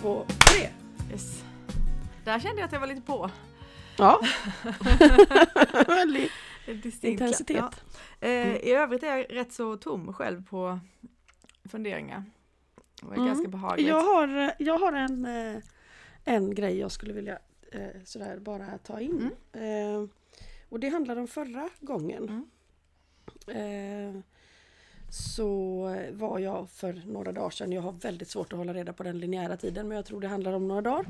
två, tre! Yes. Där kände jag att jag var lite på. Ja. Väldigt intensitet. Ja. Eh, I övrigt är jag rätt så tom själv på funderingar. Det var Mm. ganska behagligt. Jag har, jag har en, eh, en grej jag skulle vilja eh, sådär bara ta in. Eh, och det handlar om förra gången. Eh, så var jag för några dagar sedan, jag har väldigt svårt att hålla reda på den linjära tiden men jag tror det handlar om några dagar.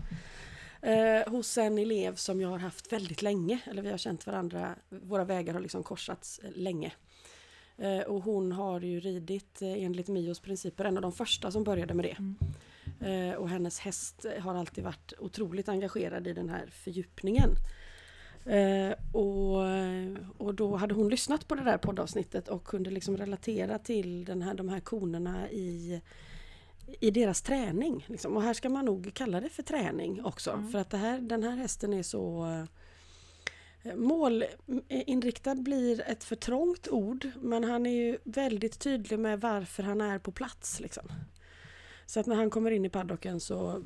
Eh, hos en elev som jag har haft väldigt länge, eller vi har känt varandra, våra vägar har liksom korsats eh, länge. Eh, och hon har ju ridit eh, enligt Mios principer, en av de första som började med det. Eh, och hennes häst har alltid varit otroligt engagerad i den här fördjupningen. Eh, och, och då hade hon lyssnat på det där poddavsnittet och kunde liksom relatera till den här, de här konerna i, i deras träning. Liksom. Och här ska man nog kalla det för träning också. För att det här, den här hästen är så eh, Målinriktad blir ett för trångt ord men han är ju väldigt tydlig med varför han är på plats. Liksom. Så att när han kommer in i paddocken så,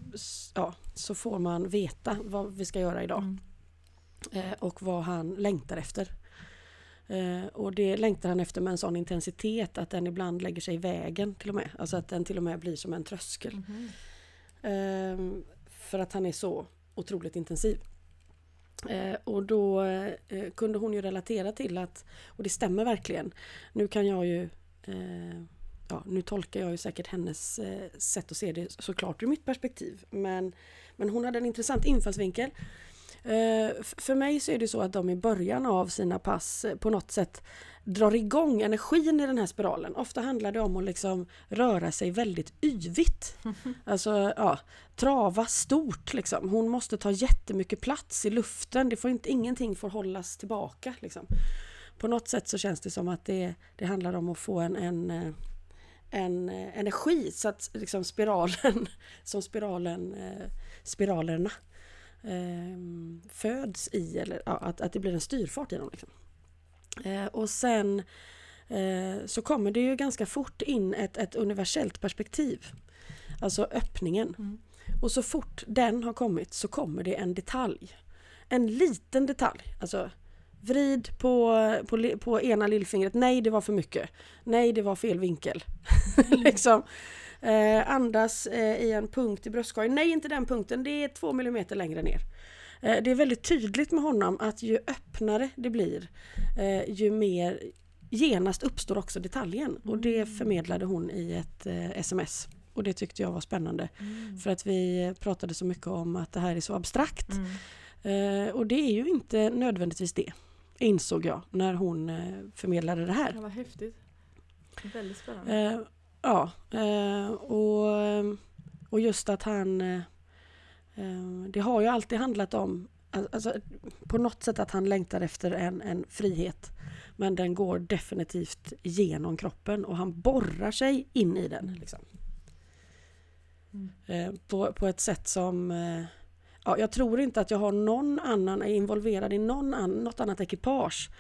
ja, så får man veta vad vi ska göra idag. Mm. Eh, och vad han längtar efter. Eh, och det längtar han efter med en sån intensitet att den ibland lägger sig i vägen till och med. Alltså att den till och med blir som en tröskel. Eh, för att han är så otroligt intensiv. Eh, och då eh, kunde hon ju relatera till att, och det stämmer verkligen, nu kan jag ju eh, Ja, nu tolkar jag ju säkert hennes sätt att se det såklart ur mitt perspektiv. Men, men hon hade en intressant infallsvinkel. Eh, för mig så är det så att de i början av sina pass eh, på något sätt drar igång energin i den här spiralen. Ofta handlar det om att liksom röra sig väldigt yvigt. Alltså ja, trava stort liksom. Hon måste ta jättemycket plats i luften. Det får inte, ingenting får hållas tillbaka. Liksom. På något sätt så känns det som att det, det handlar om att få en, en, eh, en energi så att liksom spiralen, som spiralen, eh, spiralerna eh, föds i eller ja, att, att det blir en styrfart i dem. Liksom. Eh, och sen eh, så kommer det ju ganska fort in ett, ett universellt perspektiv. Alltså öppningen. Mm. Och så fort den har kommit så kommer det en detalj. En liten detalj. Alltså vrid på, på, på ena lillfingret. Nej, det var för mycket. Nej, det var fel vinkel. liksom. Eh, andas eh, i en punkt i bröstkorgen. Nej, inte den punkten. Det är två millimeter längre ner. Eh, det är väldigt tydligt med honom att ju öppnare det blir eh, ju mer genast uppstår också detaljen. Och det förmedlade hon i ett eh, sms. Och det tyckte jag var spännande. För att vi pratade så mycket om att det här är så abstrakt. Mm. Eh, och det är ju inte nödvändigtvis det. Insåg jag när hon förmedlade det här. Det var häftigt. Väldigt spännande. Eh, ja, eh, och, och just att han... Eh, eh, det har ju alltid handlat om al- alltså, på något sätt att han längtar efter en, en frihet. Men den går definitivt genom kroppen och han borrar sig in i den. Liksom. Mm. Eh, på, på ett sätt som... Eh, ja, jag tror inte att jag har någon annan är involverad i någon an, något annat ekipage eh,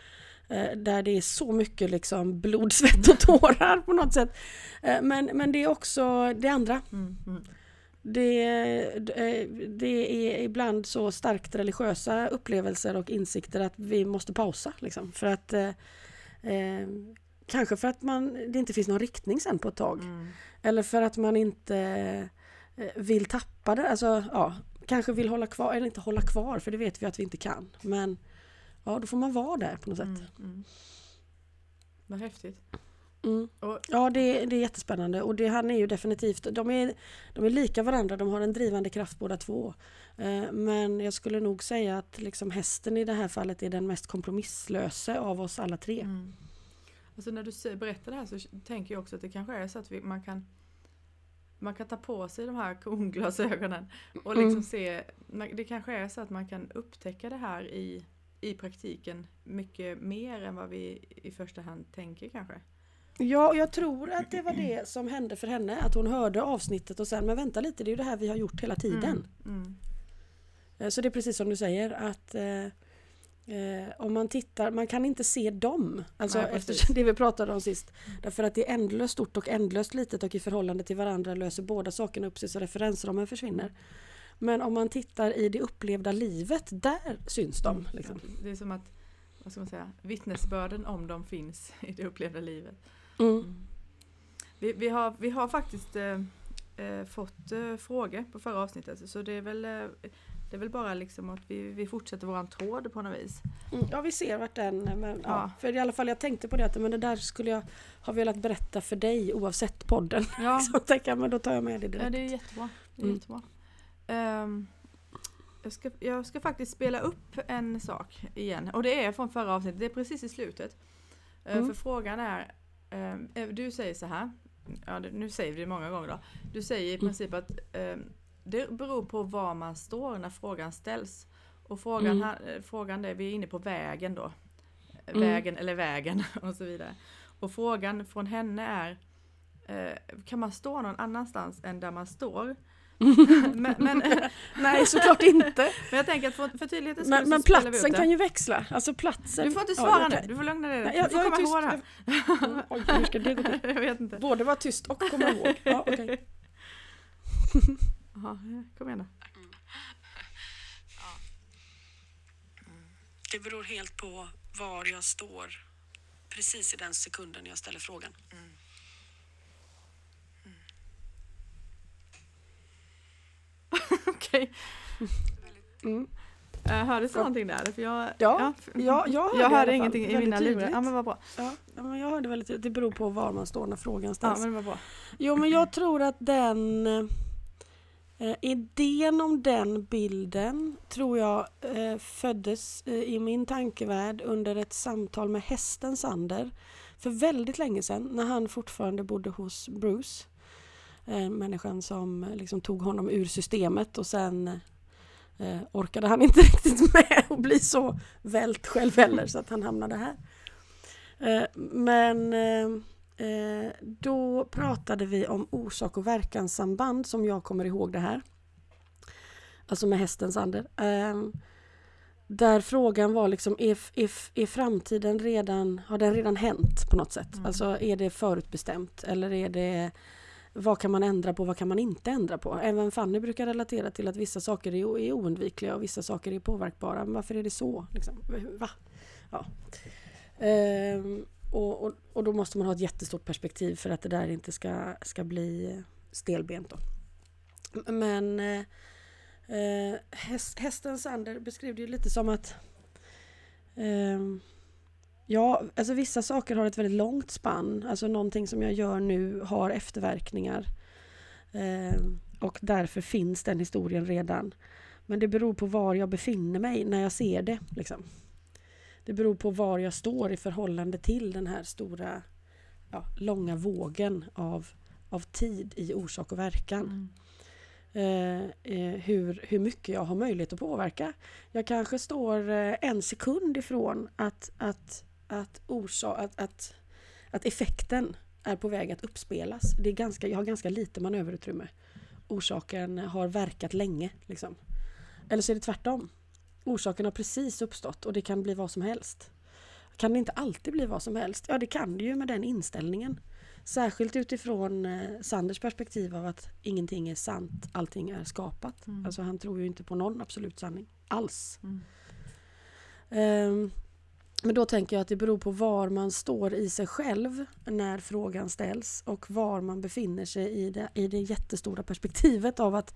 där det är så mycket liksom blod, svett och tårar på något sätt. Eh, men, men det är också det andra. Mm. Mm. Det, eh, det är ibland så starkt religiösa upplevelser och insikter att vi måste pausa. Liksom, för att eh, eh, Kanske för att man, det inte finns någon riktning sen på ett tag. Mm. Eller för att man inte eh, vill tappa det. Alltså, ja, kanske vill hålla kvar, eller inte hålla kvar för det vet vi att vi inte kan. Men ja, då får man vara där på något sätt. Mm. Mm. Vad häftigt. Mm. Ja, det, det är jättespännande och det, han är ju definitivt, de är, de är lika varandra, de har en drivande kraft båda två. Eh, men jag skulle nog säga att liksom hästen i det här fallet är den mest kompromisslösa av oss alla tre. mm. alltså när du berättar det här så tänker jag också att det kanske är så att vi, man kan man kan ta på sig de här konglasögonen och liksom Mm. se, det kanske är så att man kan upptäcka det här i, i praktiken mycket mer än vad vi i första hand tänker kanske. Ja, och jag tror att det var det som hände för henne, att hon hörde avsnittet och sen, men vänta lite, det är ju det här vi har gjort hela tiden. Mm. Mm. Eh, Så det är precis som du säger att eh, Eh, om man tittar, man kan inte se dem, alltså Nej, eftersom det vi pratade om sist. Därför att det är ändlöst stort och ändlöst litet och i förhållande till varandra löser båda sakerna upp sig så referensramen försvinner. Men om man tittar i det upplevda livet, där syns de. Liksom. Det är som att, vad ska man säga, vittnesbörden om dem finns i det upplevda livet. Mm. Vi, vi, har, vi har faktiskt eh, eh, fått eh, frågor på förra avsnittet så det är väl, eh, det är väl bara liksom att vi, vi fortsätter våran tråd på något vis. Mm, Ja vi ser vart den, men, ja. Ja. för i alla fall jag tänkte på det att men det där skulle jag ha velat berätta för dig oavsett podden. Ja, Så tänker jag, men då tar jag med det ja direkt. det är jättebra. Det är Mm. jättebra. Ehm, jag, ska, jag ska faktiskt spela upp en sak igen och det är från förra avsnittet, det är precis i slutet. Eh, Mm. För frågan är, eh, du säger så här, ja, nu säger vi det många gånger då. Du säger i Mm. princip att ehm, det beror på var man står när frågan ställs. Och frågan, Mm. eh, frågan där vi är inne på vägen då. Mm. Vägen eller vägen och så vidare. Och frågan från henne är Kan man stå någon annanstans än där man står? men, men, Nej såklart inte. men jag tänker att för, för tydlighetens skull Men, men platsen kan ju växla. Alltså platsen. Du får inte Ja, svara okej. nu, du får lugna dig. Nej, Du jag, får jag är komma ihåg det här. Mm, Oj, hur ska det gå till? jag vet inte. Både vara tyst och komma ihåg. Ja, okej. Jaha, kom igen då. Det beror helt på var jag står precis i den sekunden jag ställer frågan. Okej. Mm. Uh, hördes det någonting där? För jag, Ja, ja, jag hörde jag hörde ingenting i mina lurar. Ja men vad bra. Ja, ja, men jag hörde väldigt tydligt. Det beror på var man står när frågan Ja ställs. men det var bra. Jo men jag tror att den eh, idén om den bilden tror jag eh, föddes eh, i min tankevärld under ett samtal med hästen Sander för väldigt länge sedan när han fortfarande bodde hos Bruce. Eh, människan som eh, liksom tog honom ur systemet och sen eh, orkade han inte riktigt med att bli så vält själv heller så att han hamnade här. Eh, men eh, Eh, då pratade vi om orsak och verkanssamband som jag kommer ihåg det här. Alltså med hästens ander. Eh, där frågan var liksom, är, är, är framtiden redan, har den redan hänt på något sätt? Mm. Alltså är det förutbestämt eller är det vad kan man ändra på, vad kan man inte ändra på? Även Fanny brukar relatera till att vissa saker är, oundvikliga och vissa saker är påverkbara. Men varför är det så? Liksom? Va? Ja. Ehm, och, och, och då måste man ha ett jättestort perspektiv för att det där inte ska, ska bli stelbent. Då. Men eh, eh häst, hästen Sander beskrev det ju lite som att eh, Ja, alltså vissa saker har ett väldigt långt spann. Alltså någonting som jag gör nu har efterverkningar. Ehm, och därför finns den historien redan. Men det beror på var jag befinner mig när jag ser det. Liksom. Det beror på var jag står i förhållande till den här stora, ja, långa vågen av, av tid i orsak och verkan. Mm. Eh, eh, hur, hur mycket jag har möjlighet att påverka. Jag kanske står eh, en sekund ifrån att, att, att, orsa, att, att, att effekten är på väg att uppspelas. Det är ganska, jag har ganska lite manöverutrymme. Orsaken har verkat länge. Liksom. Eller så är det tvärtom. Orsaken har precis uppstått och det kan bli vad som helst. Kan det inte alltid bli vad som helst? Ja, det kan det ju med den inställningen. Särskilt utifrån eh, Sanders perspektiv av att ingenting är sant, allting är skapat. Mm. Alltså han tror ju inte på någon absolut sanning alls. Mm. Ehm, men då tänker jag att det beror på var man står i sig själv när frågan ställs och var man befinner sig i det, i det jättestora perspektivet av att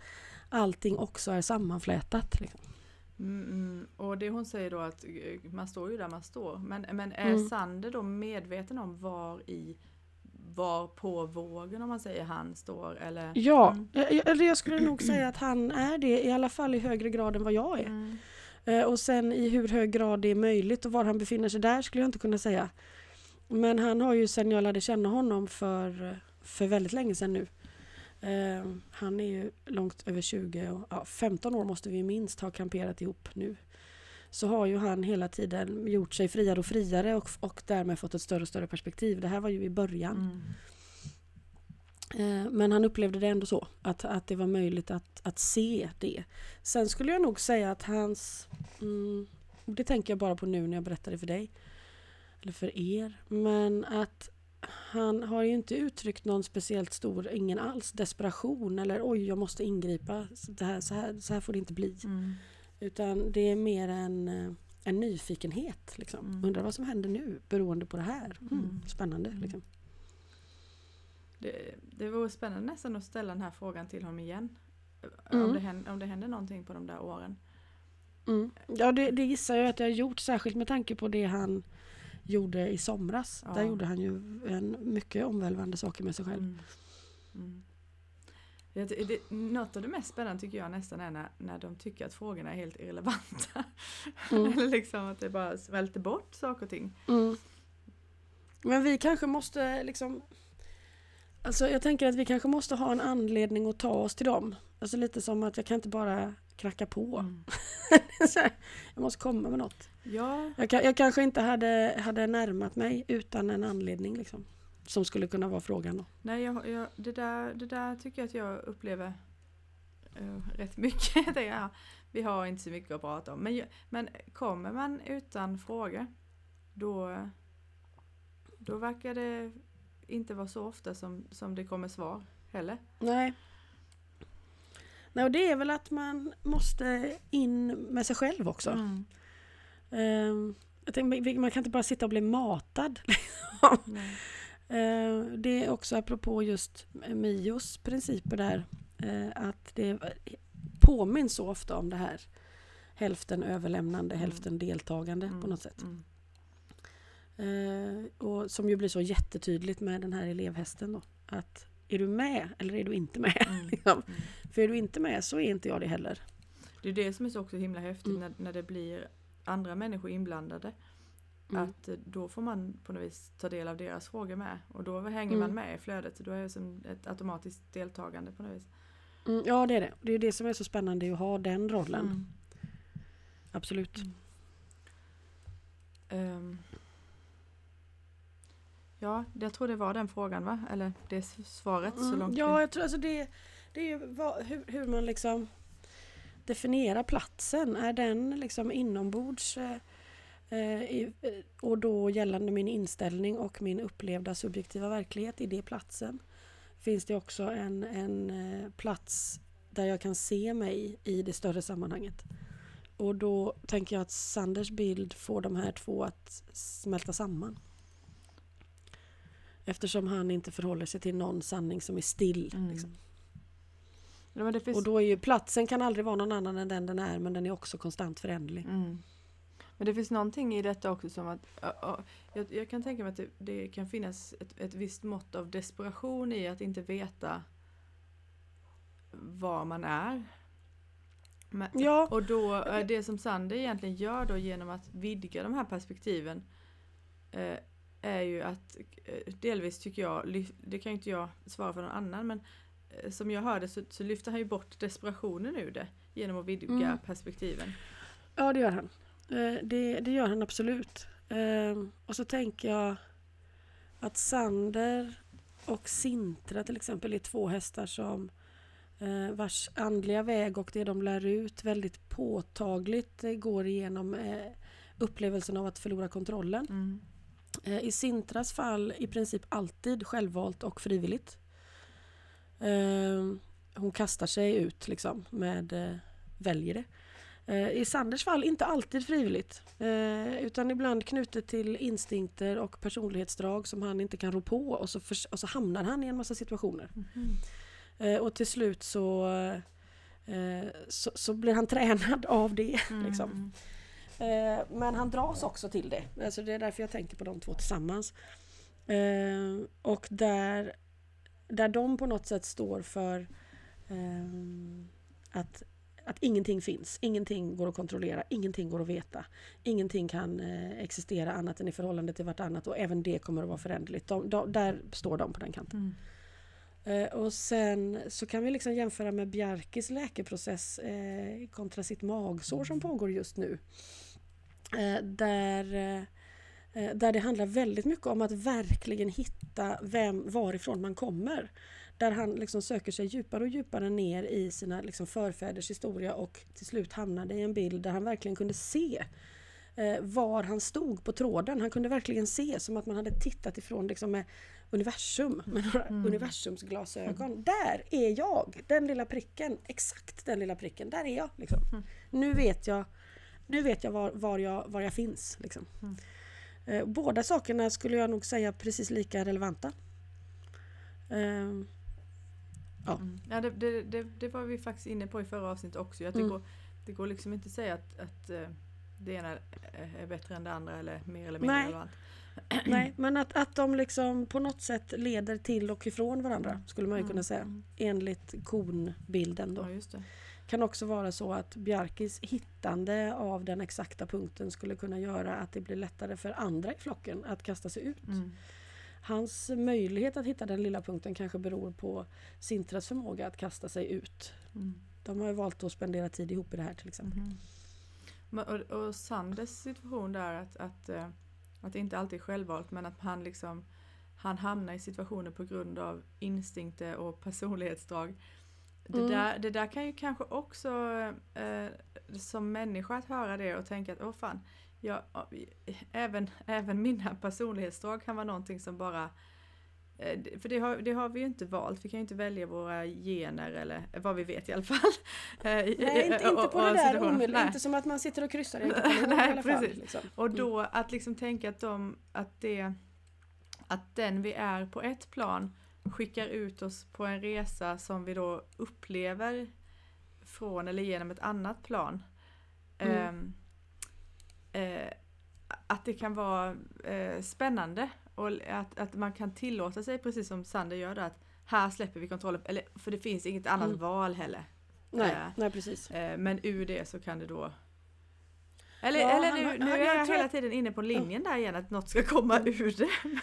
allting också är sammanflätat. Liksom. Mm, mm. Och det hon säger då att eh, man står ju där man står. Men, men är Mm. Sander då medveten om var i var på vågen om man säger han står eller? Ja, Mm. jag, jag- jag skulle nog säga att han är det i alla fall i högre grad än vad jag är. Mm. Eh, och sen i hur hög grad det är möjligt och var han befinner sig där skulle jag inte kunna säga. Men han har ju sen jag lärde känna honom för, för väldigt länge sedan nu. Eh, han är ju långt över 20 och ja, 15 år måste vi minst ha kamperat ihop nu. Så har ju han hela tiden gjort sig friare och friare och, och därmed fått ett större och större perspektiv. Det här var ju i början. Mm. Eh, Men han upplevde det ändå så, att, att det var möjligt att, att se det. Sen skulle jag nog säga att hans... Mm, det tänker jag bara på nu när jag berättar det för dig. Eller för er. Men att han har ju inte uttryckt någon speciellt stor, ingen alls, desperation eller oj jag måste ingripa. Det här, så, här, så här får det inte bli. Mm. Utan det är mer en, eh, en nyfikenhet. Liksom. Mm. Undrar vad som händer nu beroende på det här. Mm, Mm. Spännande. Liksom. Det, det vore spännande nästan att ställa den här frågan till honom igen. Mm. Om, det händer, om det händer någonting på de där åren. Mm. Ja det, det gissar jag att jag har gjort särskilt med tanke på det han gjorde i somras. Ja. Där gjorde han ju en mycket omvälvande saker med sig själv. Mm. Mm. Det, det, något av det mest spännande tycker jag nästan är när, när de tycker att frågorna är helt irrelevanta. Mm. Eller liksom att det bara svälter bort saker och ting. Mm. Men vi kanske måste liksom Alltså jag tänker att vi kanske måste ha en anledning att ta oss till dem. Alltså lite som att jag kan inte bara knacka på. Mm. Jag måste komma med något. Ja, Jag, jag kanske inte hade, hade närmat mig utan en anledning liksom. Som skulle kunna vara frågan då. nej jag, jag, det, där, det där tycker jag att jag upplever eh, rätt mycket. Tänker, ja, vi har inte så mycket att prata om. Men, men kommer man utan frågor då, då verkar det inte vara så ofta som, som det kommer svar heller. Nej. Nej, och det är väl att man måste in med sig själv också. Mm. Ehm, jag tänker, man kan inte bara sitta och bli matad. Nej. Eh, Det är också apropå just Mios principer där. eh, Att det påminns så ofta om det här. Hälften överlämnande, Mm. hälften deltagande Mm. på något sätt. Mm. Eh, Och som ju blir så jättetydligt med den här elevhästen då. Att är du med eller är du inte med? Mm. Liksom. Mm. För är du inte med så är inte jag det heller. Det är det som är så också himla häftigt Mm. när, när det blir andra människor inblandade. Mm. Att eh, då får man på något vis ta del av deras frågor med. Och då hänger Mm. man med i flödet. Då är det som ett automatiskt deltagande på något vis. Mm, ja det är det. Det är det som är så spännande att ha den rollen. Mm. Absolut. Mm. Ja, jag tror det var den frågan va? Eller det svaret så Mm, långt ja, jag tror alltså det, det är ju vad, hur, hur man liksom definierar platsen. Är den liksom inombords eh, eh, i, eh, och då gällande min inställning och min upplevda subjektiva verklighet, i det platsen? Finns det också en, en eh, plats där jag kan se mig i det större sammanhanget? Och då tänker jag att Sanders bild får de här två att smälta samman. Eftersom han inte förhåller sig till någon sanning som är still. Mm. Liksom. Ja, finns... Och då är ju platsen kan aldrig vara någon annan än den den är men den är också konstant föränderlig. Mm. Men det finns någonting i detta också som att ja, ja, jag, jag kan tänka mig att det, det kan finnas ett, ett visst mått av desperation i att inte veta var man är. Men, Ja, Och då, eh, det som Sander egentligen gör då genom att vidga de här perspektiven eh, är ju att eh, delvis tycker jag, det kan ju inte jag svara för någon annan, men eh, som jag hörde så, så lyfter han ju bort desperationen ur det genom att vidga Mm. perspektiven. ja det gör han. Eh, Det, det gör han absolut. Eh, Och så tänker jag att Sander och Sintra till exempel är två hästar som vars andliga väg och det de lär ut väldigt påtagligt går igenom upplevelsen av att förlora kontrollen. Mm. Eh, I Sintras fall i princip alltid självvalt och frivilligt. Eh, Hon kastar sig ut liksom med eh, väljer det. I Sanders fall inte alltid frivilligt utan ibland knutet till instinkter och personlighetsdrag som han inte kan rå på och så, förs- och så hamnar han i en massa situationer. Eh, Och till slut så, så, så blir han tränad av det. Liksom. Eh, Men han dras också till det. Alltså det är därför jag tänker på de två tillsammans. Eh, Och där, där de på något sätt står för eh, att, att ingenting finns. Ingenting går att kontrollera. Ingenting går att veta. Ingenting kan eh, existera annat än i förhållande till vartannat och även det kommer att vara föränderligt. De, de, där står de på den kanten. Mm. Eh, och sen så kan vi liksom jämföra med Bjarkis läkeprocess eh, kontra sitt magsår som pågår just nu. Eh, där, eh, där det handlar väldigt mycket om att verkligen hitta vem, varifrån man kommer. Där han liksom söker sig djupare och djupare ner i sina liksom förfäders historia och till slut hamnade i en bild där han verkligen kunde se eh, var han stod på tråden. Han kunde verkligen se som att man hade tittat ifrån liksom med universum, med några Mm. universumsglasögon. Där är jag! Den lilla pricken, exakt den lilla pricken, där är jag. Liksom. Mm. Nu vet jag, nu vet jag, var, var, jag var jag finns. Liksom. Mm. Eh, båda sakerna skulle jag nog säga precis lika relevanta. Eh, Ja. Mm. Ja, det, det, det, det var vi faktiskt inne på i förra avsnittet också. Att det, Mm. går, det går liksom inte att säga att, att eh, det ena är bättre än det andra eller mer eller mindre Nej. relevant. Nej, men att, att de liksom på något sätt leder till och ifrån varandra skulle man ju kunna säga. Mm. Enligt konbilden då. Ja. Kan också vara så att Bjarkis hittande av den exakta punkten skulle kunna göra att det blir lättare för andra i flocken att kasta sig ut. Mm. Hans möjlighet att hitta den lilla punkten kanske beror på Sintras förmåga att kasta sig ut. Mm. De har ju valt att spendera tid ihop i det här till exempel. Men, och, och Sanders situation där att, att, eh, att det inte alltid är självvalt men att han liksom han hamnar i situationer på grund av instinkter och personlighetsdrag. Det, Mm. där, det där kan ju kanske också eh, som människa att höra det och tänka att åh fan, jag, även, även mina personlighetsdrag kan vara någonting som bara eh, för det har, det har vi ju inte valt, vi kan ju inte välja våra gener eller vad vi vet i alla fall. Eh, Nej, inte, inte på det där omedelbart. Inte som att man sitter och kryssar i Nej, i alla fall. precis. Liksom. Och då att liksom tänka att, de, att, det, att den vi är på ett plan skickar ut oss på en resa som vi då upplever från eller genom ett annat plan. Mm. Ehm, eh, att det kan vara eh, spännande och att, att man kan tillåta sig, precis som Sander gör det, att här släpper vi kontrollen. Eller, för det finns inget annat Mm. val heller. Nej, Eh, nej, precis. Eh, Men ur det så kan det då eller, Ja, eller han nu, har- nu han- är jag jag hela att- tiden inne på linjen där igen att något ska komma ur det.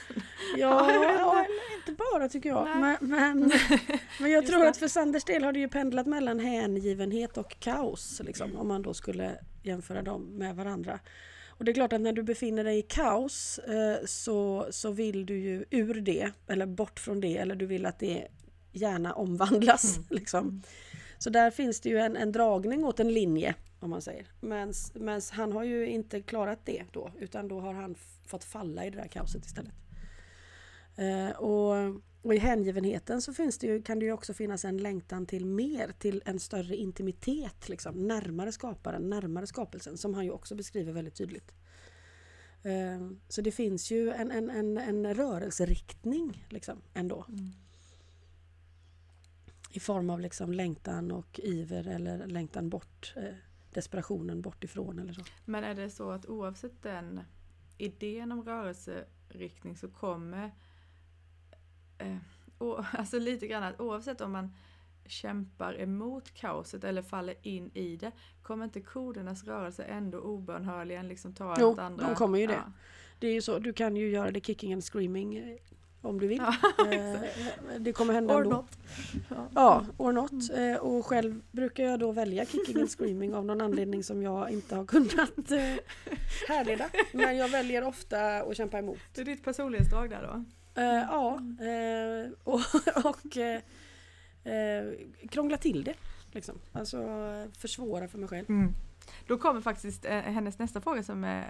Ja, jag ja, inte bara tycker jag. Nej. Men, men, men jag tror att för Sanders del har det ju pendlat mellan hängivenhet och kaos. Liksom, om man då skulle jämföra dem med varandra. Och det är klart att när du befinner dig i kaos eh, så, så vill du ju ur det, eller bort från det, eller du vill att det gärna omvandlas. Mm. Liksom. Så där finns det ju en, en dragning åt en linje, om man säger. Men han har ju inte klarat det då, utan då har han fått falla i det där kaoset istället. Eh, och, och i hängivenheten så finns det ju, kan det ju också finnas en längtan till mer, till en större intimitet, liksom, närmare skaparen, närmare skapelsen, som han ju också beskriver väldigt tydligt. Eh, så det finns ju en, en, en, en rörelseriktning liksom, ändå. I form av liksom längtan och iver eller längtan bort, eh, desperationen bort ifrån eller så. Men är det så att oavsett den idén om rörelseriktning så kommer eh, och, alltså lite grann att oavsett om man kämpar emot kaoset eller faller in i det kommer inte kodernas rörelse ändå obönhörligen liksom ta Jo, ett andra... de kommer ju det. Ja. Det är ju så, du kan ju göra det kicking and screaming eh, om du vill. Ja, Eh, det kommer hända Or ändå. not. Ja. Ja, or not. Eh, Och själv brukar jag då välja kicking and screaming av någon anledning som jag inte har kunnat eh, härleda. Men jag väljer ofta att kämpa emot. Det är ditt personlighetsdrag där då? Eh, ja, och, och krångla till det. Liksom. Alltså försvåra för mig själv. Då kommer faktiskt eh, hennes nästa fråga som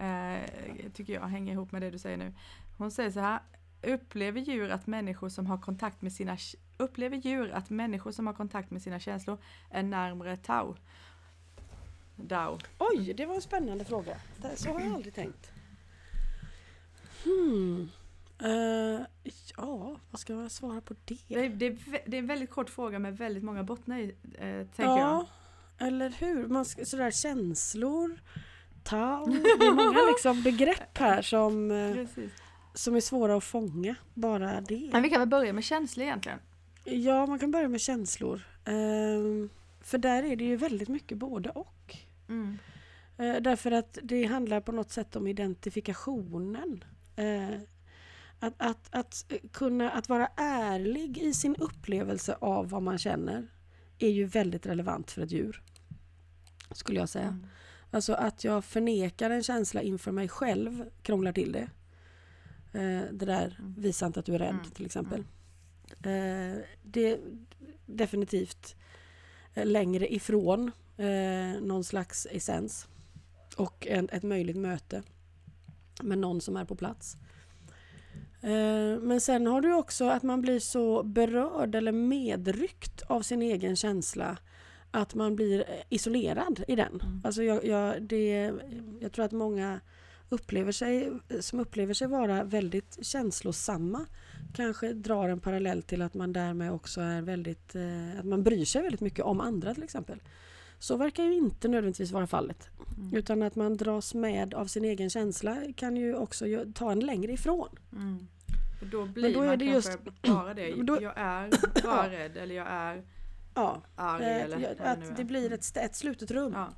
tycker jag hänger ihop med det du säger nu. Hon säger så här. Upplever djur att människor som har kontakt med sina upplever djur att människor som har kontakt med sina känslor är närmare Tao? Dao. Oj, det var en spännande fråga. Så har jag aldrig tänkt. Hmm. Eh, ja, vad ska jag svara på det? Det är, det, är, det är en väldigt kort fråga med väldigt många bottnar i, eh, tänker ja, eller hur? Man ska, sådär känslor, tau. Det är många liksom begrepp här som, jag. eh, Precis. Som är svåra att fånga. Bara det. Men vi kan väl börja med känslor egentligen. Ja, man kan börja med känslor. Ehm, för där är det ju väldigt mycket både och. Mm. Eh, därför att det handlar på något sätt om identifikationen. Eh, att, att, att kunna att vara ärlig i sin upplevelse av vad man känner är ju väldigt relevant för ett djur. Skulle jag säga. Mm. Alltså att jag förnekar en känsla inför mig själv krånglar till det. Eh, det där Mm. visa inte att du är rädd Mm. till exempel. Eh, det är definitivt eh, längre ifrån någon slags essens. och en, ett möjligt möte med någon som är på plats. Men sen har du också att man blir så berörd eller medryckt av sin egen känsla att man blir isolerad i den. Mm. Alltså jag, jag, det, jag tror att många upplever sig, som upplever sig vara väldigt känslosamma kanske drar en parallell till att man därmed också är väldigt, eh, att man bryr sig väldigt mycket om andra till exempel. Så verkar ju inte nödvändigtvis vara fallet. Mm. Utan att man dras med av sin egen känsla kan ju också ta en längre ifrån. Mm. För då blir då är man det kanske just- bara det. då- Jag är bara rädd eller jag är Ja, arg eh, eller det nu att är. det blir ett, st- ett slutet rum. Ja.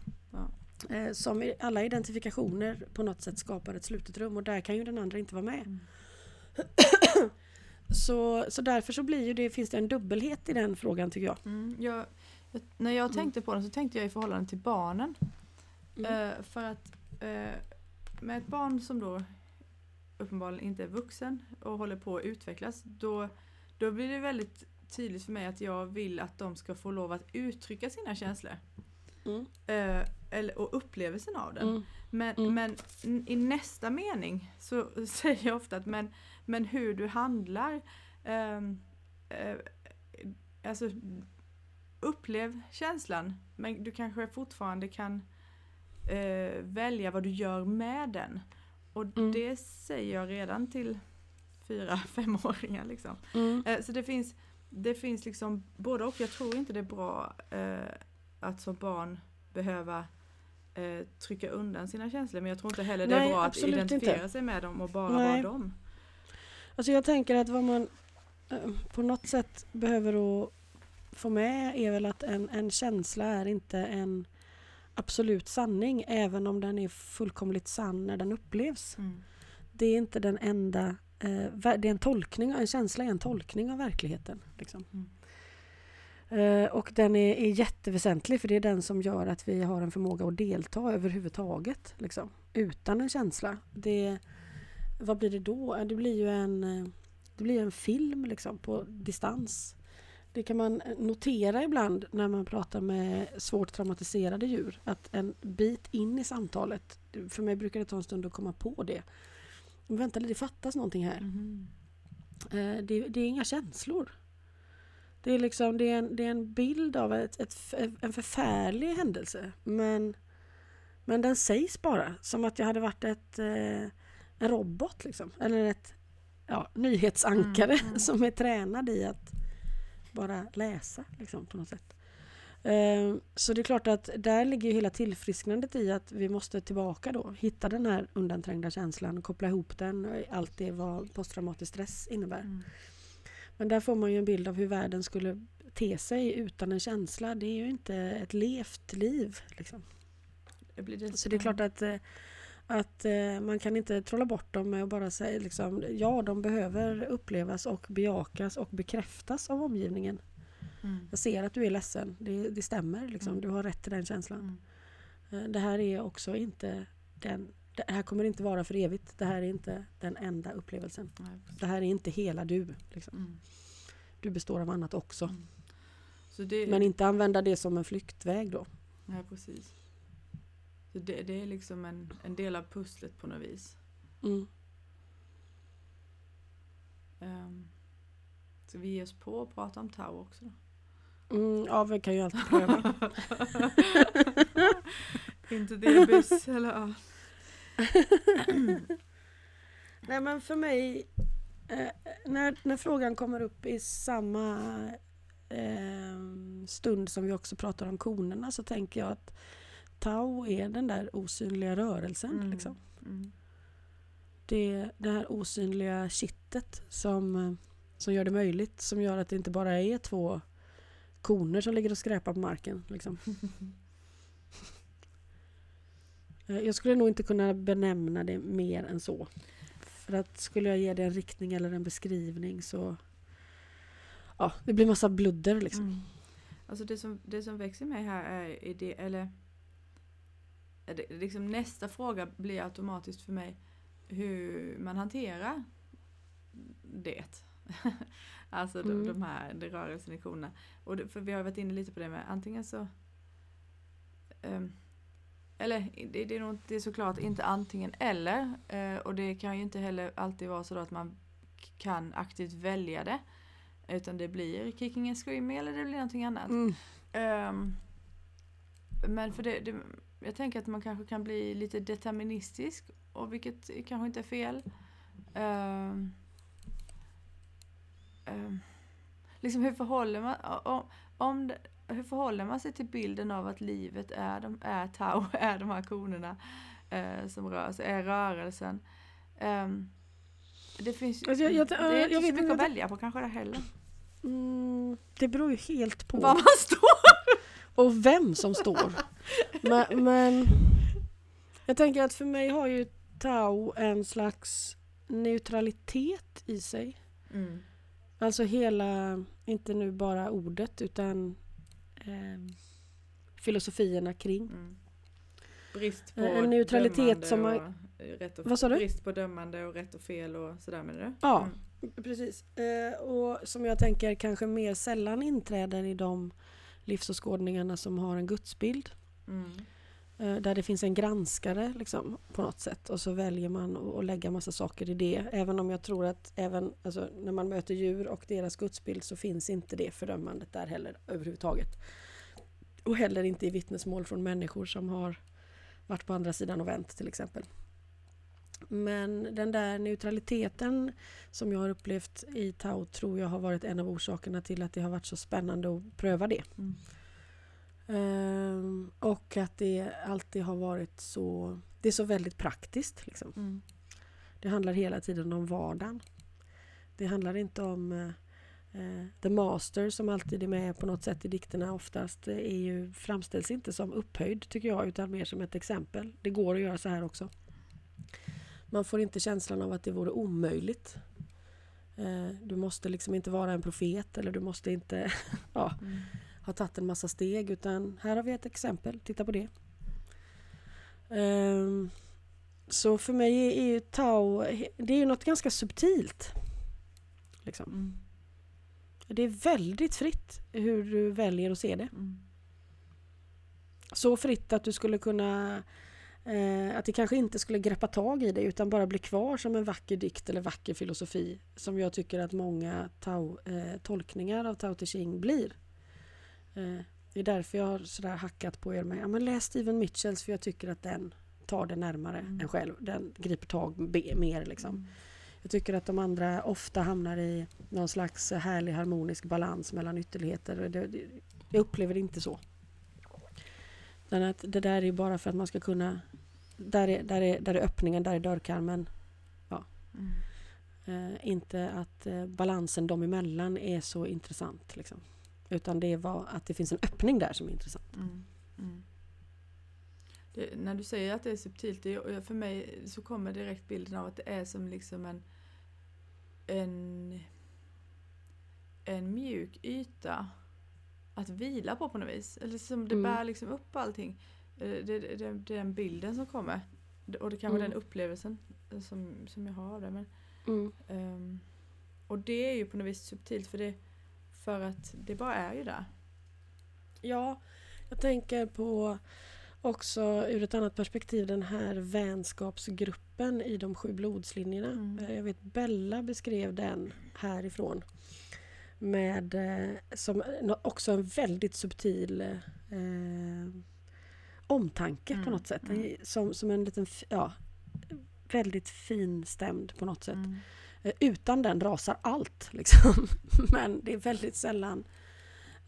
Eh, som i alla identifikationer på något sätt skapar ett slutet rum och där kan ju den andra inte vara med. Mm. Så, så därför så blir ju det, finns det en dubbelhet i den frågan tycker jag. Mm. Jag, jag, när jag Mm. tänkte på den så tänkte jag i förhållande till barnen. Mm. Eh, för att eh, med ett barn som då uppenbarligen inte är vuxen och håller på att utvecklas då, då blir det väldigt tydligt för mig att jag vill att de ska få lov att uttrycka sina känslor. Mm. Eh, eller, och upplevelsen av den. Mm. Men, Mm. men i nästa mening så säger jag ofta att men, men hur du handlar ehm, eh, Alltså upplev känslan men du kanske fortfarande kan eh, välja vad du gör med den. Och Mm. det säger jag redan till fyra, femåringar liksom. Mm. Eh, Så det finns, det finns liksom både och. Jag tror inte det är bra eh, att som barn behöva eh, trycka undan sina känslor. Men jag tror inte heller det Nej, är bra att identifiera inte. sig med dem och bara Nej. vara dem. Alltså jag tänker att vad man eh, på något sätt behöver att få med är väl att en, en känsla är inte en absolut sanning även om den är fullkomligt sann när den upplevs. Mm. Det är inte den enda, eh, det är en tolkning, en känsla är en tolkning av verkligheten. Liksom. Mm. Eh, och den är, är jätteväsentlig för det är den som gör att vi har en förmåga att delta överhuvudtaget. Liksom. Utan en känsla. Det, vad blir det då? Det blir ju en, det blir en film liksom, på distans. Det kan man notera ibland när man pratar med svårt traumatiserade djur. Att en bit in i samtalet, för mig brukar det ta en stund att komma på det. Men vänta lite, det fattas någonting här. Eh, det, det är inga känslor. Det är, liksom, det är, en, det är en bild av ett, ett, en förfärlig händelse. Men, men den sägs bara som att jag hade varit ett, eh, en robot. Liksom. Eller ett ja, nyhetsankare Mm, mm. som är tränad i att bara läsa liksom, på något sätt. Eh, Så det är klart att där ligger hela tillfrisknandet i att vi måste tillbaka då. Hitta den här undanträngda känslan, koppla ihop den och allt det vad posttraumatisk stress innebär. Mm. Men där får man ju en bild av hur världen skulle te sig utan en känsla. Det är ju inte ett levt liv. Liksom. Det Så det är klart att, eh, att eh, man kan inte trolla bort dem med att bara säga liksom, ja de behöver upplevas och bejakas och bekräftas av omgivningen. Mm. Jag ser att du är ledsen, det, det stämmer. Liksom. Mm. Du har rätt till den känslan. Mm. Eh, Det här är också inte den det här kommer inte vara för evigt. Det här är inte den enda upplevelsen. Nej. Det här är inte hela du. Liksom. Mm. Du består av annat också. Mm. Det, Men inte använda det som en flyktväg då. Nej, precis. Så det, det är liksom en, en del av pusslet på något vis. Mm. Um, så vi ger oss på att prata om Tau också då? Mm, ja, vi kan ju alltid pröva. Inte buss eller. Nej men för mig, eh, när, när frågan kommer upp i samma eh, stund som vi också pratar om konerna så tänker jag att Tau är den där osynliga rörelsen. Mm. Liksom. Mm. Det, det här osynliga kittet som, som gör det möjligt. Som gör att det inte bara är två koner som ligger och skräpar på marken. Liksom. Eh, Jag skulle nog inte kunna benämna det mer än så. För att skulle jag ge det en riktning eller en beskrivning så... Ja, det blir massa bludder liksom. Mm. Alltså det som, det som växer mig här är idé, eller är det, liksom nästa fråga blir automatiskt för mig hur man hanterar det. alltså de, Mm. de här de rörelsen i korna. Och det, för vi har varit inne lite på det med antingen så ehm, eller det, det, är nog det är såklart inte antingen eller. Eh, och det kan ju inte heller alltid vara så att man kan aktivt välja det. Utan det blir kicking and screaming eller det blir någonting annat. Mm. Um, men för det, det, jag tänker att man kanske kan bli lite deterministisk, och vilket kanske inte är fel. Um, um, liksom hur förhåller man, om, om det, hur förhåller man sig till bilden av att livet är, de, är tau, är de här konerna uh, som rör sig, är rörelsen. Um, det finns Alltså, jag- jag- det är inte jag så mycket att välja på kanske det heller. Mm, det beror ju helt på Var man står! och vem som står. Men, men jag tänker att för mig har ju Tao en slags neutralitet i sig. Mm. Alltså hela, inte nu bara ordet utan eh, filosofierna kring. Mm. Brist på En neutralitet som har- rätt och, Vad sa du? Brist på dömande och rätt och fel och sådär menar du? Ja. Mm. Precis. Eh, och som jag tänker kanske mer sällan inträder i de livsåskådningarna som har en gudsbild. Mm. Eh, där det finns en granskare liksom, på något sätt och så väljer man att att lägga massa saker i det. Även om jag tror att även alltså, när man möter djur och deras gudsbild så finns inte det fördömandet där heller överhuvudtaget. Och heller inte i vittnesmål från människor som har varit på andra sidan och vänt till exempel. Men den där neutraliteten som jag har upplevt i Tao tror jag har varit en av orsakerna till att det har varit så spännande att pröva det. Mm. Ehm, och att det alltid har varit så... Det är så väldigt praktiskt. Liksom. Mm. Det handlar hela tiden om vardagen. Det handlar inte om eh, eh, the master som alltid är med på något sätt i dikterna oftast. är ju, framställs inte som upphöjd tycker jag utan mer som ett exempel. Det går att göra så här också. Man får inte känslan av att det vore omöjligt. Eh, du måste liksom inte vara en profet eller du måste inte ja, Mm. Har tagit en massa steg utan här har vi ett exempel, titta på det. Ehm, så för mig är, är ju Tao, det är ju något ganska subtilt. Liksom. Mm. Det är väldigt fritt hur du väljer att se det. Mm. Så fritt att du skulle kunna eh, att det kanske inte skulle greppa tag i dig utan bara bli kvar som en vacker dikt eller vacker filosofi som jag tycker att många Tao, eh, tolkningar av Tao Te Ching blir. Eh, det är därför jag har sådär hackat på er med ja, men läs Steven Mitchells för jag tycker att den tar det närmare Mm. än själv. Den griper tag mer liksom. Mm. Jag tycker att de andra ofta hamnar i någon slags härlig harmonisk balans mellan ytterligheter. Och det, det, jag upplever det inte så. Att det där är bara för att man ska kunna... Där är, där är, där är öppningen, där är dörrkarmen. Mm. Eh, inte att eh, balansen dem emellan är så intressant. Liksom. Utan det vad, att det finns en öppning där som är intressant. Mm. Mm. Det, när du säger att det är subtilt, det, för mig så kommer direkt bilden av att det är som liksom en en, en mjuk yta att vila på på något vis. Eller som det Mm. bär liksom upp allting. Eh, Det, det, det, det är den bilden som kommer. Och det kanske Mm. den upplevelsen som, som jag har av det. Men, Mm. ehm, och det är ju på något vis subtilt för det för att det bara är ju där. Ja, jag tänker på också ur ett annat perspektiv den här vänskapsgruppen i de sju blodslinjerna. Mm. Eh, Jag vet Bella beskrev den härifrån. Med eh, som också en väldigt subtil eh, omtanke på Mm, något sätt. mm. Som, som en liten, ja, väldigt finstämd på något sätt. Mm. Eh, Utan den rasar allt. Liksom. Men det är väldigt sällan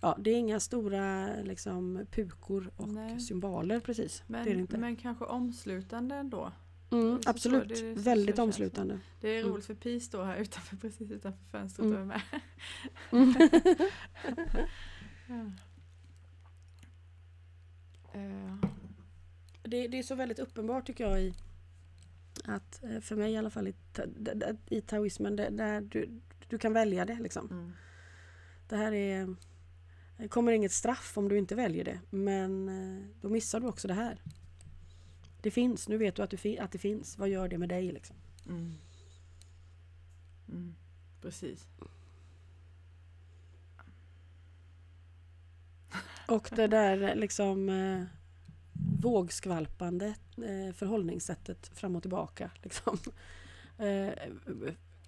Ja, det är inga stora liksom, pukor och Nej. symboler precis. Men, det är det inte. men kanske omslutande ändå. mm, det absolut, det så väldigt det. omslutande. Det är Mm. roligt för Pi står här utanför, precis utanför fönstret Mm. och är med. Mm. Ja. Eh, det, det är så väldigt uppenbart tycker jag i att, eh, för mig i alla fall, i, i taoismen, där du, du kan välja det liksom. mm. Det här är det kommer inget straff om du inte väljer det. Men eh, då missar du också det här. Det finns, nu vet du att, du att det finns. Vad gör det med dig liksom? Mm. Mm. Precis. Och det där liksom eh, vågskvalpande eh, förhållningssättet fram och tillbaka. Liksom. Eh,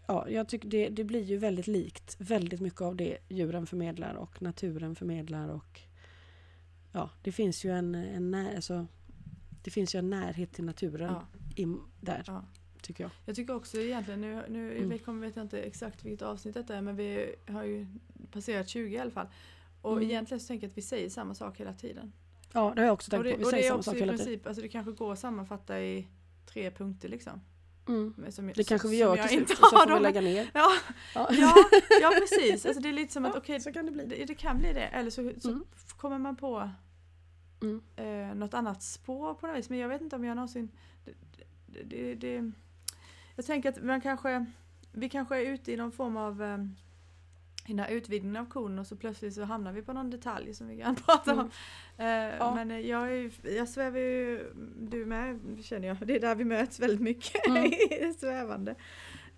ja, jag tycker det, det blir ju väldigt likt väldigt mycket av det djuren förmedlar och naturen förmedlar och ja, det finns ju en, en, när, alltså, det finns ju en närhet till naturen Ja. in, där, Ja. tycker jag. Jag tycker också egentligen, nu, nu Mm. vi kommer vet jag inte exakt vilket avsnitt detta är men vi har ju passerat 20 i alla fall. Och Mm. egentligen så tänker jag att vi säger samma sak hela tiden. Ja, det har jag också tänkt och det, på. Vi och det säger är samma också sak i hela tiden. princip, alltså det kanske går att sammanfatta i tre punkter liksom. Mm. Som, Det kanske vi gör jag till slut så får vi lägga ner. Ja, Ja. ja, ja precis, alltså det är lite som att Ja, okej, kan det bli. det, det kan bli det. Eller så, så Mm. kommer man på Mm. eh, något annat spår på något vis. Men jag vet inte om jag någonsin... Det, det, jag tänker att man kanske, vi kanske är ute i någon form av eh, i den här utvidgningen av koden och så plötsligt så hamnar vi på någon detalj som vi kan prata om. Mm. Eh, Ja. Men eh, jag, är, jag svävar ju, du med känner jag, det är där vi möts väldigt mycket, Mm. i svävande.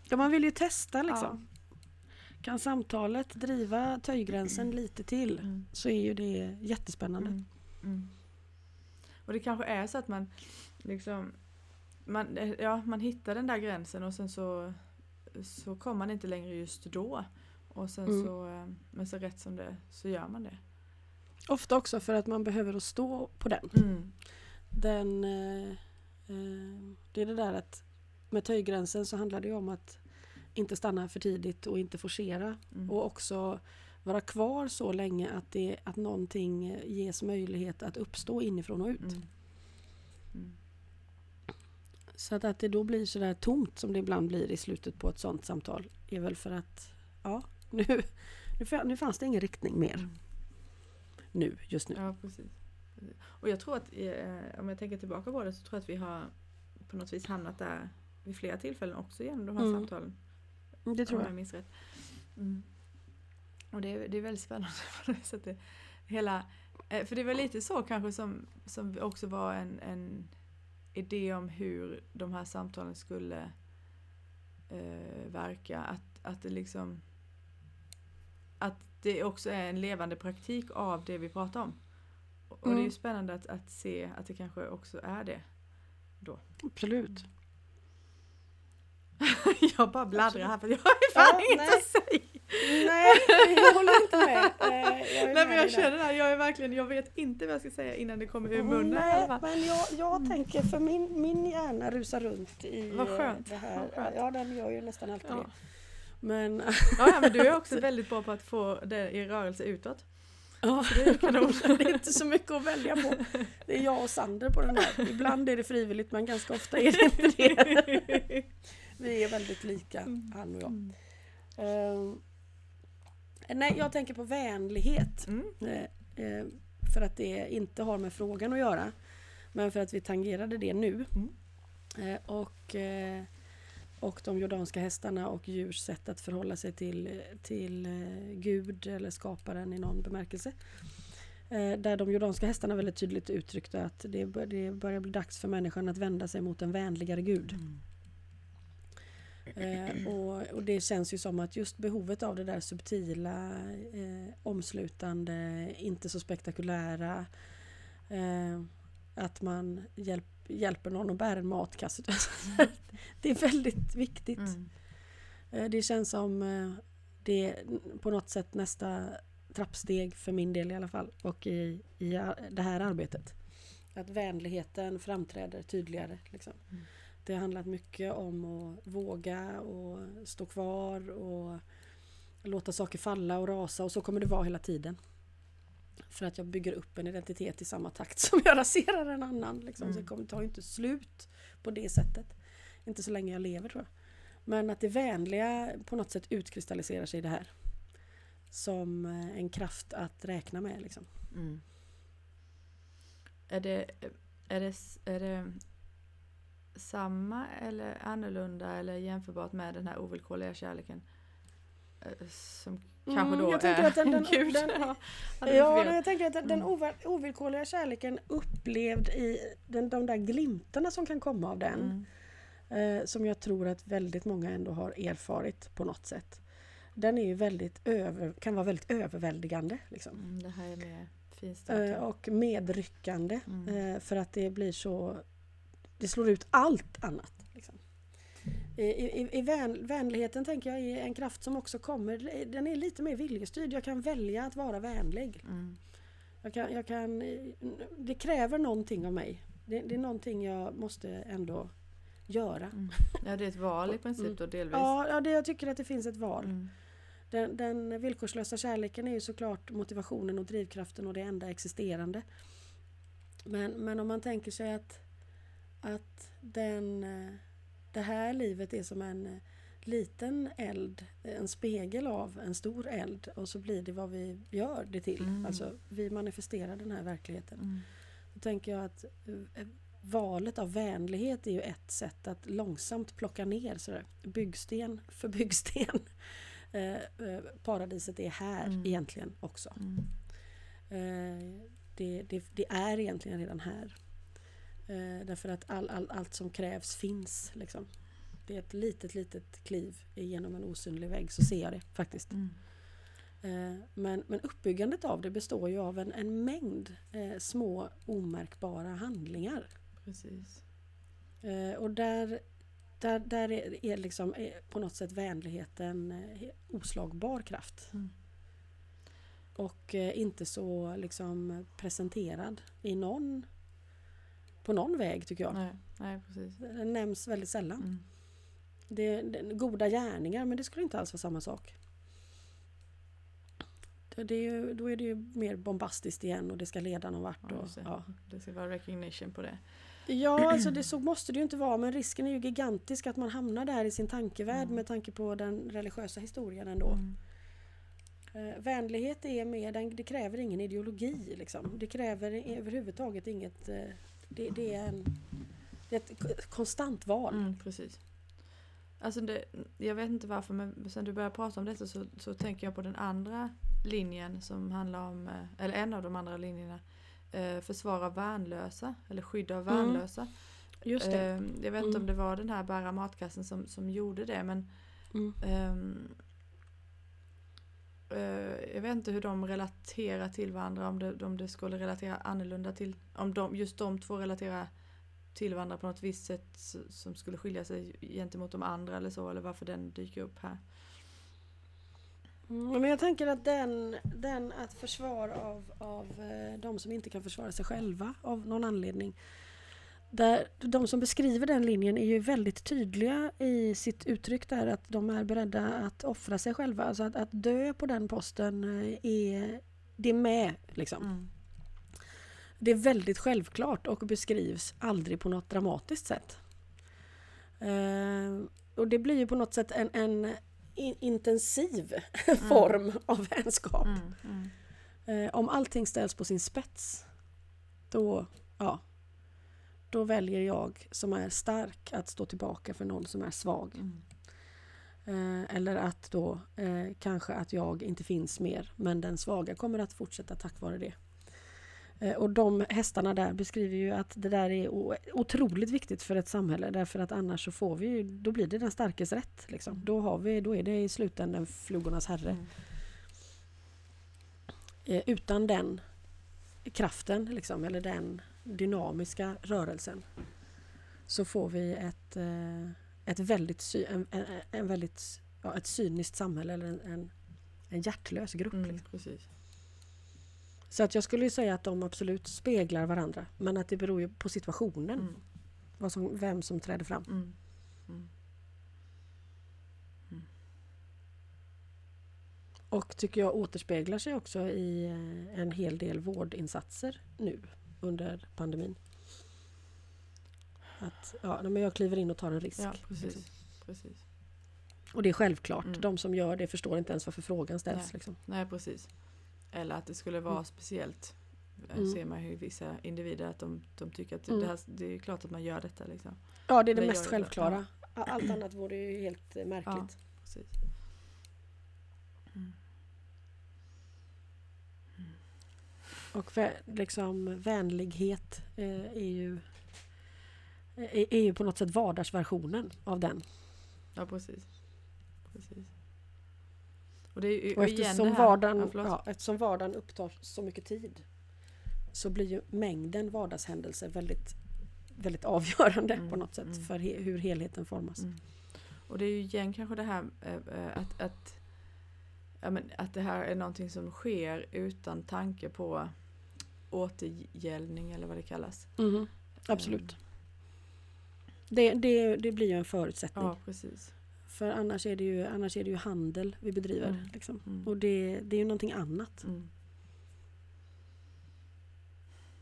Ja, man vill ju testa liksom. Kan samtalet driva töjgränsen lite till Mm. så är ju det jättespännande. Mm. Mm. Och det kanske är så att man liksom man, eh, ja, man hittar den där gränsen och sen så, så kommer man inte längre just då. Och sen Mm. så, eh, men så rätt som det så gör man det. Ofta också för att man behöver att stå på den. Mm. den eh, eh, det är det där att med töjgränsen så handlar det om att inte stanna för tidigt och inte forcera. Mm. Och också vara kvar så länge att, det, att någonting ges möjlighet att uppstå inifrån och ut. Mm. Mm. Så att, att det då blir sådär tomt som det ibland blir i slutet på ett sånt samtal är väl för att ja, nu, nu, nu fanns det ingen riktning mer. Mm. Nu, just nu. Ja, precis. Och jag tror att, eh, om jag tänker tillbaka på det, så tror jag att vi har på något vis hamnat där vid flera tillfällen också genom de här Mm. samtalen. Det tror jag. jag minns rätt. Mm. Och det är, det är väldigt spännande på det sättet. Hela, eh, för det var lite så kanske som, som också var en, en idé om hur de här samtalen skulle eh, verka. Att, att det liksom att det också är en levande praktik av det vi pratar om. Och det är ju Mm. spännande att, att se att det kanske också är det. Absolut. jag bara bladdrar här för jag har fan Ja, inget nej. att säga. Nej, jag håller inte med. Eh, jag Nej men jag känner det här, jag är verkligen, jag vet inte vad jag ska säga innan det kommer ur munnen Nej, men jag, jag tänker för min, min hjärna rusar runt i Vad skönt, det här. vad skönt. Ja, den gör ju nästan alltid Ja. det. Men Ja, men du är också väldigt bra på att få det i rörelse utåt. ja, Det är kanon. det är inte så mycket att välja på. Det är jag och Sander på den där. Ibland är det frivilligt men ganska ofta är det inte det. Vi är väldigt lika, han och jag. Mm. Ehm, nej, jag tänker på vänlighet. Mm. Eh, för att det inte har med frågan att göra. Men för att vi tangerade det nu. Mm. Och, och de jordanska hästarna och djurs sätt att förhålla sig till, till eh, Gud eller skaparen i någon bemärkelse. Eh, där de jordanska hästarna väldigt tydligt uttryckte att det, det börjar bli dags för människan att vända sig mot en vänligare Gud. Eh, och, och det känns ju som att just behovet av det där subtila, eh, omslutande, inte så spektakulära. Eh, att man hjälp, hjälper någon att bära en matkasse. det är väldigt viktigt. Mm. Eh, det känns som eh, det är på något sätt nästa trappsteg för min del i alla fall. Och i, i a- det här arbetet. Att vänligheten framträder tydligare. Liksom. Mm. Det har handlat mycket om att våga och stå kvar och låta saker falla och rasa och så kommer det vara hela tiden. För att jag bygger upp en identitet i samma takt som jag raserar en annan. Liksom. Så Mm. det kommer ta inte slut på det sättet. Inte så länge jag lever tror jag. Men att det vänliga på något sätt utkristalliserar sig i det här. Som eh, en kraft att räkna med. Liksom. Mm. Är, det, är, det, är det samma eller annorlunda eller jämförbart med den här ovillkorliga kärleken? Eh, Som kanske Mm, då jag tänker är att den- den- Gud. den- vi Ja, jag tänker att den Mm. ov- ovillkorliga kärleken upplevd i den, de där glimtarna som kan komma av den. Mm. eh, som jag tror att väldigt många ändå har erfarit på något sätt. Den är ju väldigt över, kan vara väldigt överväldigande. Liksom. Mm, det här är mer Fin start, ja. och medryckande. Mm. Eh, För att det blir så... Det slår ut allt annat. I, i, i vän, vänligheten tänker jag är en kraft som också kommer. Den är lite mer viljestyrd. Jag kan välja att vara vänlig. Mm. Jag kan, jag kan, det kräver någonting av mig. Det, det är någonting jag måste ändå göra. Mm. Ja, det är ett val i princip då delvis. Ja, ja det, jag tycker att det finns ett val. Mm. Den, den villkorslösa kärleken är ju såklart motivationen och drivkraften och det enda existerande. Men, men om man tänker sig att, att den, eh, det här livet är som en eh, liten eld, en spegel av en stor eld och så blir det vad vi gör det till. Mm. Alltså vi manifesterar den här verkligheten. Mm. Då tänker jag att eh, valet av vänlighet är ju ett sätt att långsamt plocka ner sådär, byggsten för byggsten. Eh, eh, paradiset är här Mm. egentligen också. Mm. Eh, det, det, det är egentligen redan här. Eh, därför att all, all, allt som krävs finns. Liksom. Det är ett litet, litet kliv genom en osynlig vägg så ser jag det faktiskt. Mm. Eh, Men, men uppbyggandet av det består ju av en, en mängd eh, små omärkbara handlingar. Precis. Eh, och där, där, där är, är liksom är på något sätt vänligheten eh, oslagbar kraft. Mm. Och eh, inte så liksom presenterad i någon på någon väg tycker jag. Nej, nej, precis. Den nämns väldigt sällan. Mm. Det, det, goda gärningar men det skulle inte alls vara samma sak. Det, det är ju, då är det ju mer bombastiskt igen och det ska leda någon vart. Ja, Och, det. ja. Det ska vara recognition på det. Ja, alltså det, så måste det ju inte vara men risken är ju gigantisk att man hamnar där i sin tankevärld Mm. med tanke på den religiösa historien ändå. Mm. Eh, vänlighet är mer, den, det kräver ingen ideologi liksom. Det kräver överhuvudtaget inget... Eh, det, det, är en, det är ett konstant val. Mm, precis. Alltså det, jag vet inte varför men sen du började prata om detta så, så tänker jag på den andra linjen som handlar om, eh, eller en av de andra linjerna. Eh, försvar av värnlösa, eller skydd av Mm. värnlösa. Just det. Eh, jag vet inte om Mm. det var den här bära matkassen som, som gjorde det men Mm. ehm, eh, Eh, jag vet inte hur de relaterar till varandra, om det, om det skulle relatera annorlunda till, om de, just de två relaterar till varandra på något visst sätt som skulle skilja sig gentemot de andra eller så, eller varför den dyker upp här. Mm, men jag tänker att den, den att försvar av, av eh, de som inte kan försvara sig själva av någon anledning. Där, de som beskriver den linjen är ju väldigt tydliga i sitt uttryck där att de är beredda att offra sig själva. Alltså att, att dö på den posten eh, är, det är med. Liksom. Mm. Det är väldigt självklart och beskrivs aldrig på något dramatiskt sätt. Eh, och det blir ju på något sätt en, en in, intensiv form av vänskap. Mm. Mm. Eh, om allting ställs på sin spets, då, ja, då väljer jag som är stark att stå tillbaka för någon som är svag. Mm. Eh, eller att då eh, kanske att jag inte finns mer, men den svaga kommer att fortsätta tack vare det. Eh, och de hästarna där beskriver ju att det där är otroligt viktigt för ett samhälle därför att annars så får vi ju, då blir det den starkes rätt. Liksom. Då, har vi, då är det i slutändan flugornas herre. Mm. Eh, utan den kraften, liksom, eller den dynamiska rörelsen så får vi ett, eh, ett väldigt, en, en, en väldigt ja, ett cyniskt samhälle eller en, en, en hjärtlös grupp. Mm. Liksom. Så att jag skulle säga att de absolut speglar varandra men att det beror ju på situationen, Mm. vad som, vem som träder fram. Mm. Mm. Och tycker jag återspeglar sig också i eh, en hel del vårdinsatser nu under pandemin. Att ja, men jag kliver in och tar en risk. Ja, precis. liksom. precis. Och det är självklart. Mm. De som gör det förstår inte ens varför frågan ställs. Nej. Liksom. Nej, precis. Eller att det skulle vara Mm. speciellt. Eh, Mm. Ser man i vissa individer att de, de tycker att Mm. det, här, det är klart att man gör detta. Liksom. Ja, det är det Det mest gör det, självklara. Allt annat vore ju helt eh, märkligt. Ja. Precis. Och liksom vänlighet eh, är ju är, är ju på något sätt vardagsversionen av den. Ja, precis. precis. Och, det är, ju- Och eftersom det här- vardagen, ja, ja, eftersom vardagen upptar så mycket tid så blir ju mängden vardagshändelser väldigt, väldigt avgörande Mm, på något sätt mm. för he, hur helheten formas. Mm. Och det är ju igen kanske det här eh, eh, att, att, ja, men, att det här är någonting som sker utan tanke på återgällning eller vad det kallas. Mhm, Absolut. Mm. Det, det, det blir ju en förutsättning. Ja, precis. För annars är, det ju, annars är det ju handel vi bedriver. Mm. Liksom. Mm. Och det, det är ju någonting annat. Mm.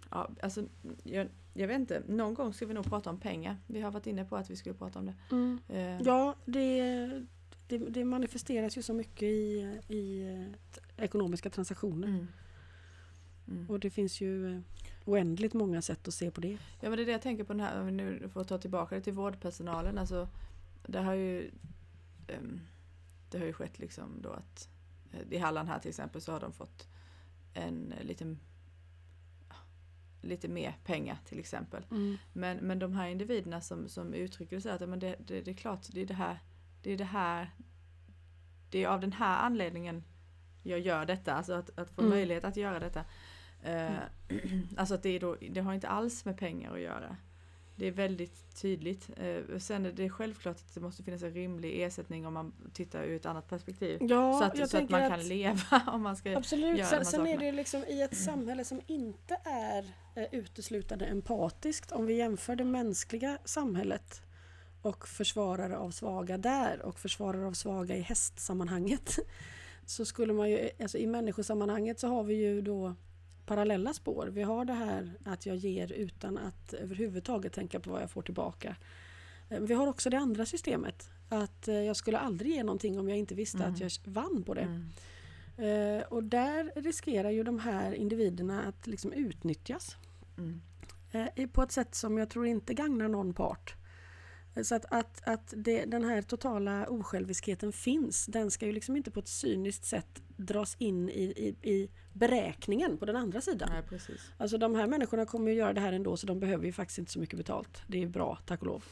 Ja, alltså, jag, jag vet inte, någon gång ska vi nog prata om pengar. Vi har varit inne på att vi skulle prata om det. Eh, Ja, det, manifesteras ju så mycket i, i eh, ekonomiska transaktioner. Mm. Mm. Och det finns ju eh, oändligt många sätt att se på det. Ja men det är det jag tänker på den här, om vi nu får ta tillbaka det till vårdpersonalen. Alltså, det har ju ehm, Det har ju skett liksom då att eh, i Halland här till exempel så har de fått en liten lite mer pengar till exempel. Men, men de här individerna som, som uttrycker det så att men det, det, det är klart, det är det här, det är det här, det är av den här anledningen jag gör detta, alltså att, att få Mm. möjlighet att göra detta. Eh, alltså att det, då, det har inte alls med pengar att göra. Det är väldigt tydligt. Eh, sen är det självklart att det måste finnas en rimlig ersättning om man tittar ur ett annat perspektiv. Ja, så att, så att man att- kan leva om man ska Absolut, göra sen, sen är det liksom i ett samhälle som inte är eh, uteslutande empatiskt. Om vi jämför det mänskliga samhället och försvarare av svaga där och försvarare av svaga i hästsammanhanget. Så skulle man ju, alltså i människosammanhanget så har vi ju då parallella spår. Vi har det här att jag ger utan att överhuvudtaget tänka på vad jag får tillbaka. Eh, Vi har också det andra systemet. Att eh, jag skulle aldrig ge någonting om jag inte visste Mm. att jag vann på det. Mm. Eh, och där riskerar ju de här individerna att liksom utnyttjas Mm. i- på ett sätt som jag tror inte gagnar någon part. Så att, att, att det, den här totala osjälviskheten finns, den ska ju liksom inte på ett cyniskt sätt dras in i, i, i beräkningen på den andra sidan. Nej, precis. Alltså de här människorna kommer ju göra det här ändå så de behöver ju faktiskt inte så mycket betalt. Det är bra, tack och lov.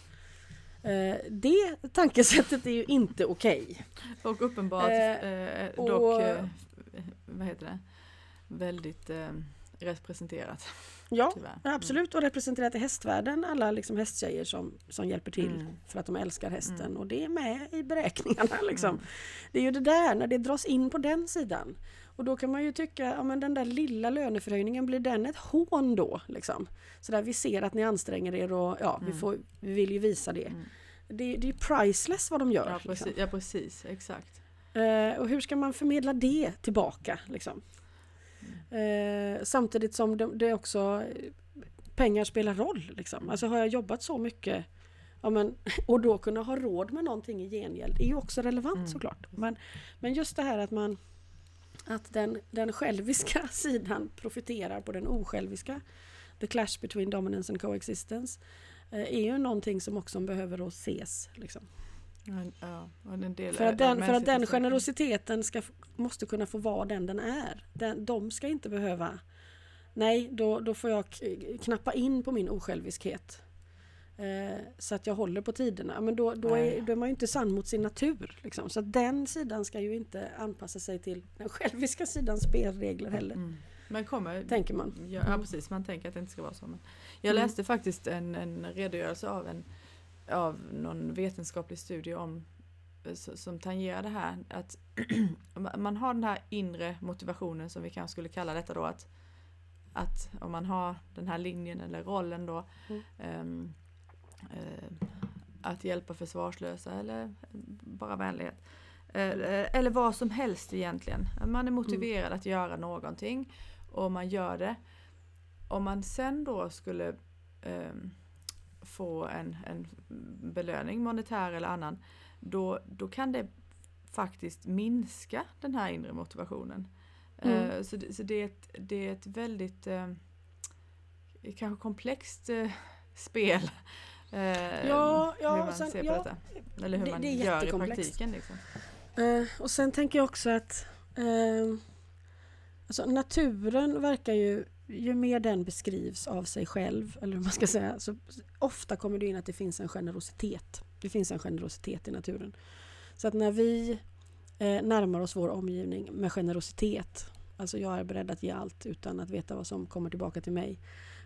Eh, det tankesättet är ju inte okej. Och uppenbart Eh, eh, och- dock, eh, vad heter det, väldigt eh, representerat Ja, tyvärr. Ja, absolut, och representerat i hästvärlden alla liksom hästtjejer som, som hjälper till Mm. för att de älskar hästen Mm. och det är med i beräkningarna. Liksom. Mm. Det är ju det där, när det dras in på den sidan. Och då kan man ju tycka, ja men den där lilla löneförhöjningen, blir den ett hån då? Liksom? Så där vi ser att ni anstränger er och ja, vi, Mm. får, vi vill ju visa det. Mm. Det, det är priceless vad de gör. Ja, liksom. precis, ja precis, exakt. Eh, och hur ska man förmedla det tillbaka? Liksom? Eh, samtidigt som det, det också pengar spelar roll. Liksom. Alltså har jag jobbat så mycket ja, men, och då kunna ha råd med någonting i gengäld är ju också relevant Mm. såklart. Men, men just det här att man att den, den själviska sidan profiterar på den osjälviska. The clash between dominance and coexistence. eh, är ju någonting som också behöver att ses. Liksom. Ja, För att den, för att den generositeten ska, måste kunna få vara den den är. Den, de ska inte behöva Nej, då, då får jag knappa in på min osjälviskhet. Eh, så att jag håller på tiderna. Men då, då, är, då är man ju inte sann mot sin natur. Liksom. Så den sidan ska ju inte anpassa sig till den själviska sidans spelregler heller. Mm. Men kommer, Tänker man. Ja, ja precis, man tänker att det inte ska vara så. Men jag Mm. läste faktiskt en, en redogörelse av, en, av någon vetenskaplig studie om eh, som tangerar det här att man har den här inre motivationen som vi kanske skulle kalla detta då att, att om man har den här linjen eller rollen då Mm. ehm, eh, att hjälpa försvarslösa eller bara vänlighet. Eh, Eller vad som helst egentligen. Man är motiverad att göra någonting och man gör det. Om man sen då skulle ehm, få en, en belöning, monetär eller annan, då, då kan det faktiskt minska den här inre motivationen. Mm. Eh, så det, så det, är ett, det är ett väldigt eh, kanske komplext eh, spel. Ja, ja, hur man sen- ser på ja, detta. Eller hur det- man det gör i praktiken. Liksom. Eh, och sen tänker jag också att eh, alltså naturen verkar ju, ju mer den beskrivs av sig själv, eller hur man ska säga, så ofta kommer det in att det finns en generositet. Det finns en generositet i naturen. Så att när vi eh, närmar oss vår omgivning med generositet alltså jag är beredd att ge allt utan att veta vad som kommer tillbaka till mig.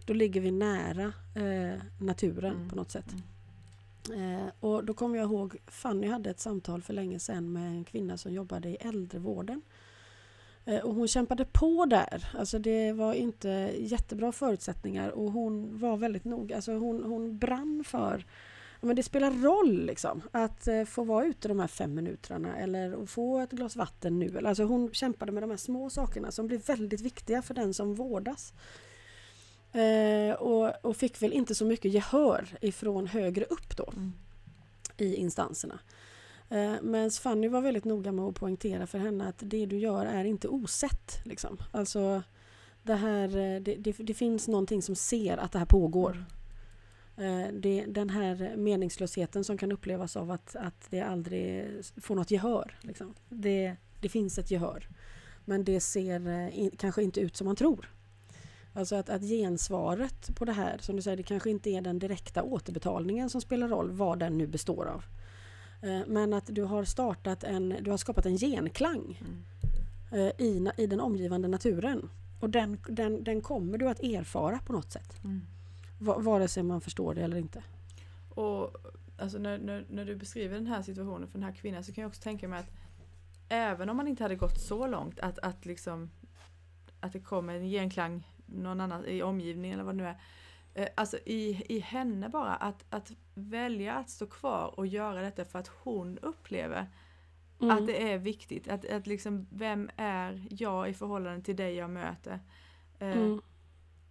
Då ligger vi nära eh, naturen Mm. på något sätt. Eh, och då kommer jag ihåg, Fanny hade ett samtal för länge sedan med en kvinna som jobbade i äldrevården. Eh, och hon kämpade på där. Alltså det var inte jättebra förutsättningar och hon var väldigt noga. Alltså hon, hon brann för men det spelar roll liksom att eh, få vara ute de här fem minuterna eller att få ett glas vatten nu. Alltså hon kämpade med de här små sakerna som blir väldigt viktiga för den som vårdas. Eh, och, och fick väl inte så mycket gehör ifrån högre upp då Mm. i instanserna. Eh, Men Fanny var väldigt noga med att poängtera för henne att det du gör är inte osett. Liksom. Alltså, det, här, eh, det, det, det finns någonting som ser att det här pågår. Eh, Det, den här meningslösheten som kan upplevas av att, att det aldrig får något gehör. Liksom. Det, det finns ett gehör. Men det ser in, kanske inte ut som man tror. Alltså att, att gensvaret på det här, som du säger, det kanske inte är den direkta återbetalningen som spelar roll, vad den nu består av. Eh, Men att du har startat en, du har skapat en genklang Mm. eh, i, i den omgivande naturen. Och den, den, den kommer du att erfara på något sätt. Mm. Va- Vare sig man förstår det eller inte. Och alltså när, när, när du beskriver den här situationen för den här kvinnan så kan jag också tänka mig att även om man inte hade gått så långt att, att liksom att det kommer en genklang någon annan i omgivningen eller vad det nu är. Eh, Alltså i, i henne bara att, att välja att stå kvar och göra detta för att hon upplever Mm. att det är viktigt. Att, att liksom, vem är jag i förhållande till dig jag möter? Eh, Mm.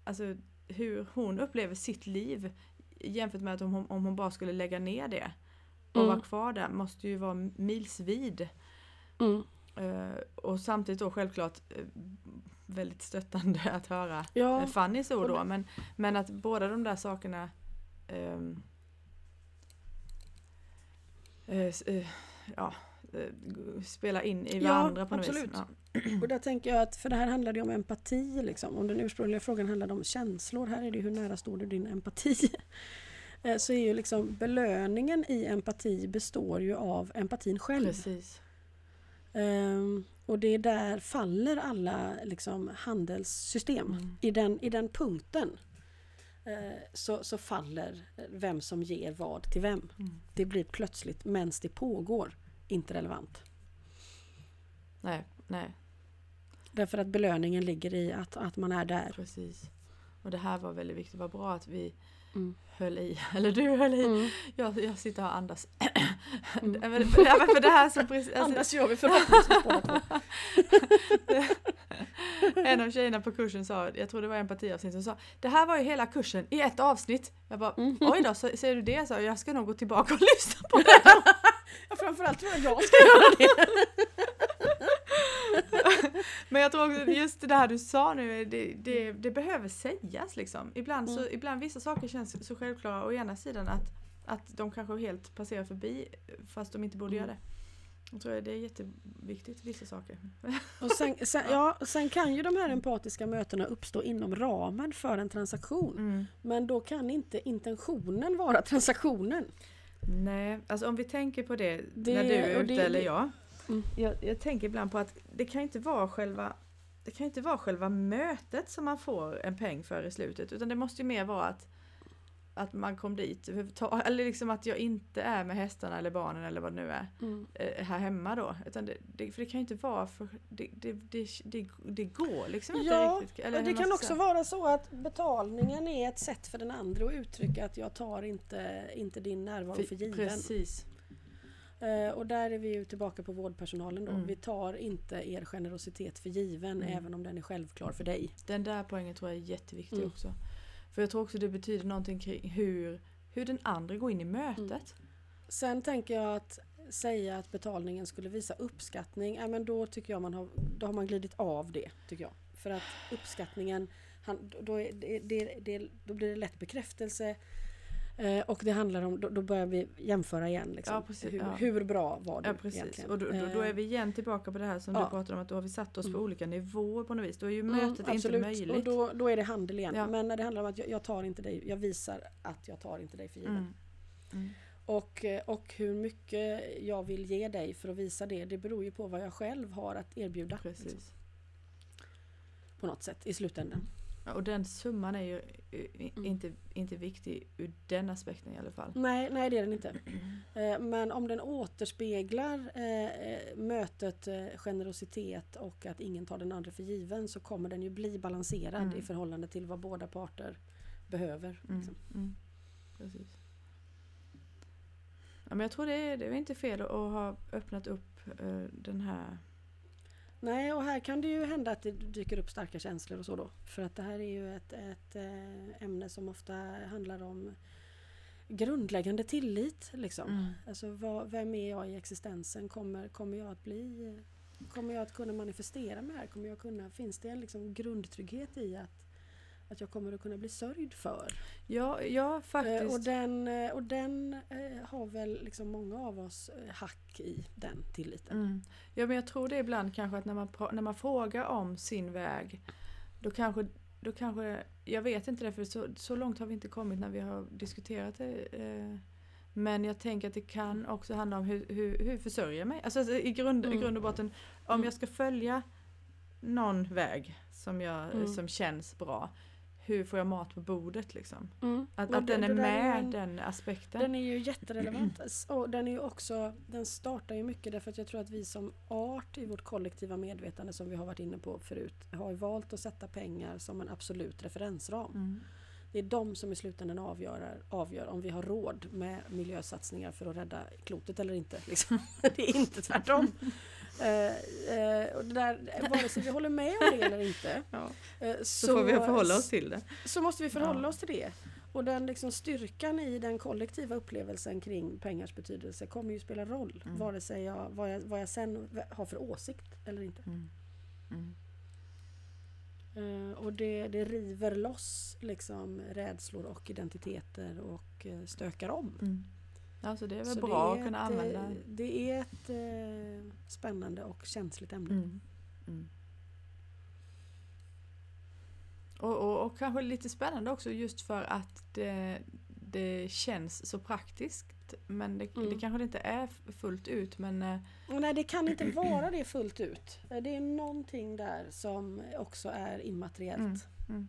Alltså hur hon upplever sitt liv jämfört med att om hon, om hon bara skulle lägga ner det och Mm. vara kvar där måste ju vara milsvid. Mm. Eh, och samtidigt då självklart eh, väldigt stöttande att höra Ja, eh, Fannys ord då. Men, men att båda de där sakerna ehm, eh, s- eh, ja, eh, g- spela in i Ja, varandra på något absolut. vis. Ja. och där tänker jag att, för det här handlade ju om empati liksom. Om den ursprungliga frågan handlade om känslor, här är det hur nära står du din empati? Så är ju liksom belöningen i empati består ju av empatin själv. Precis. Ehm, och det är där faller alla liksom, handelssystem. Mm. I, den, I den punkten eh, så, så faller vem som ger vad till vem. Mm. Det blir plötsligt, medan det pågår, inte relevant. Nej, nej, Därför att belöningen ligger i att, att man är där. precis. Och det här var väldigt viktigt. Var bra att vi Mm. Höll i. Eller du höll i. Mm. Jag, jag sitter och andas. Mm. Men, för det här som precis, alltså, Annars gör vi förhoppningsvis. En av tjejerna på kursen sa, jag tror det var empatiavsnitt, som sa Det här var ju hela kursen i ett avsnitt. Jag bara, Mm. oj då, säger du det? Så jag ska nog gå tillbaka och lyssna på det. Ja, framförallt tror jag jag ska göra det. Men jag tror också just det här du sa nu, det, det, det behöver sägas liksom. Ibland, så, Mm. ibland vissa saker känns så självklara å ena sidan att, att de kanske helt passerar förbi fast de inte borde Mm. göra det. Jag tror det är jätteviktigt, vissa saker. Och sen, sen, ja, sen kan ju de här empatiska mötena uppstå inom ramen för en transaktion. Mm. Men då kan inte intentionen vara transaktionen. Nej, alltså om vi tänker på det, Det- när du är ute det- eller jag. Mm. jag. Jag tänker ibland på att det kan inte vara själva det kan inte vara själva mötet som man får en peng för i slutet utan det måste ju mer vara att att man kom dit, eller liksom att jag inte är med hästarna eller barnen eller vad det nu är Mm. eh, här hemma då. Utan det, det, för det kan ju inte vara för det, det, det, det, det går liksom inte Ja, riktigt. Eller det kan också säga. vara så att betalningen är ett sätt för den andra att uttrycka att jag tar inte, inte din närvaro för given. Precis. Eh, och där är vi ju tillbaka på vårdpersonalen då. Mm. Vi tar inte er generositet för given Mm. även om den är självklar för dig. Den där poängen tror jag är jätteviktig Mm. också. För jag tror också det betyder någonting kring hur, hur den andra går in i mötet. Sen tänker jag att säga att betalningen skulle visa uppskattning, ja, men då tycker jag man har, då har man glidit av det. tycker jag. För att uppskattningen, han, då, är, det, det, det, då blir det lätt bekräftelse och det handlar om, då, då börjar vi jämföra igen. Liksom. Ja, precis, hur, ja. hur bra var du Ja precis. egentligen? Och då, då, då är Eh, vi igen tillbaka på det här som du pratade om att då har vi satt oss på Mm. olika nivåer på något vis. Då är ju Mm, mötet inte absolut. möjligt. Och då, då är det handel igen. Men när det handlar om att jag, jag tar inte dig, jag visar att jag tar inte dig för given. mm. Mm. Och, eh, och hur mycket jag vill ge dig för att visa det, det beror ju på vad jag själv har att erbjuda. liksom. Precis. på något sätt i slutändan. Och den summan är ju eh, Mm. inte, inte viktig ur den aspekten i alla fall. Nej, nej det är den inte. Eh, Men om den återspeglar eh, mötet generositet och att ingen tar den andra för given så kommer den ju bli balanserad Mm. i förhållande till vad båda parter behöver. Mm, Liksom. mm, precis. Ja, men jag tror det är, det är inte fel att ha öppnat upp den här... Nej, och här kan det ju hända att det dyker upp starka känslor och så då. För att det här är ju ett, ett eh, ämne som ofta handlar om grundläggande tillit. Liksom. Mm. Alltså vad, vem är jag i existensen? Kommer, kommer jag att bli Kommer jag att kunna manifestera mig här? Kommer jag kunna, finns det en liksom grundtrygghet i att, att jag kommer att kunna bli sörjd för? Ja, ja Eh, faktiskt. och den, eh, och den eh, har väl liksom många av oss eh, hack i den tilliten. Mm. Ja men jag tror det ibland kanske att när man, när man frågar om sin väg då kanske, då kanske jag vet inte det för så, så långt har vi inte kommit när vi har diskuterat det. Eh, men jag tänker att det kan också handla om hur, hur, hur försörjer jag mig? Alltså, alltså i, grund, i Mm. grund och botten om Mm. jag ska följa någon väg som, jag, Mm. som känns bra hur får jag mat på bordet liksom? Mm. Att, Men att den det- är är med en- den aspekten. Den är ju jätterelevant. Och den är ju också, den startar ju mycket därför att jag tror att vi som art i vårt kollektiva medvetande som vi har varit inne på förut har valt att sätta pengar som en absolut referensram. Mm. Det är de som i slutändan avgör, avgör om vi har råd med miljösatsningar för att rädda klotet eller inte. Liksom. Det är inte tvärtom. Eh, eh, och det där, vare sig vi håller med om det eller inte Ja. eh, Så, får vi förhålla oss till det. så måste vi förhålla Ja. oss till det. Och den liksom styrkan i den kollektiva upplevelsen kring pengars betydelse kommer ju spela roll. Mm. Vare sig jag, vad, jag, vad jag sen har för åsikt eller inte. Mm. Mm. Eh, och det, det river loss liksom rädslor och identiteter och stökar om. Mm. Alltså det är väl Så bra det att kunna ett, använda. eh, Det är ett eh, spännande och känsligt ämne. Mm. Mm. Och, och, och kanske lite spännande också just för att det, det känns så praktiskt. Men det, Mm. det kanske det inte är fullt ut men eh, nej, det kan inte vara det fullt ut. Eh, Det är någonting där som också är immateriellt. Mm.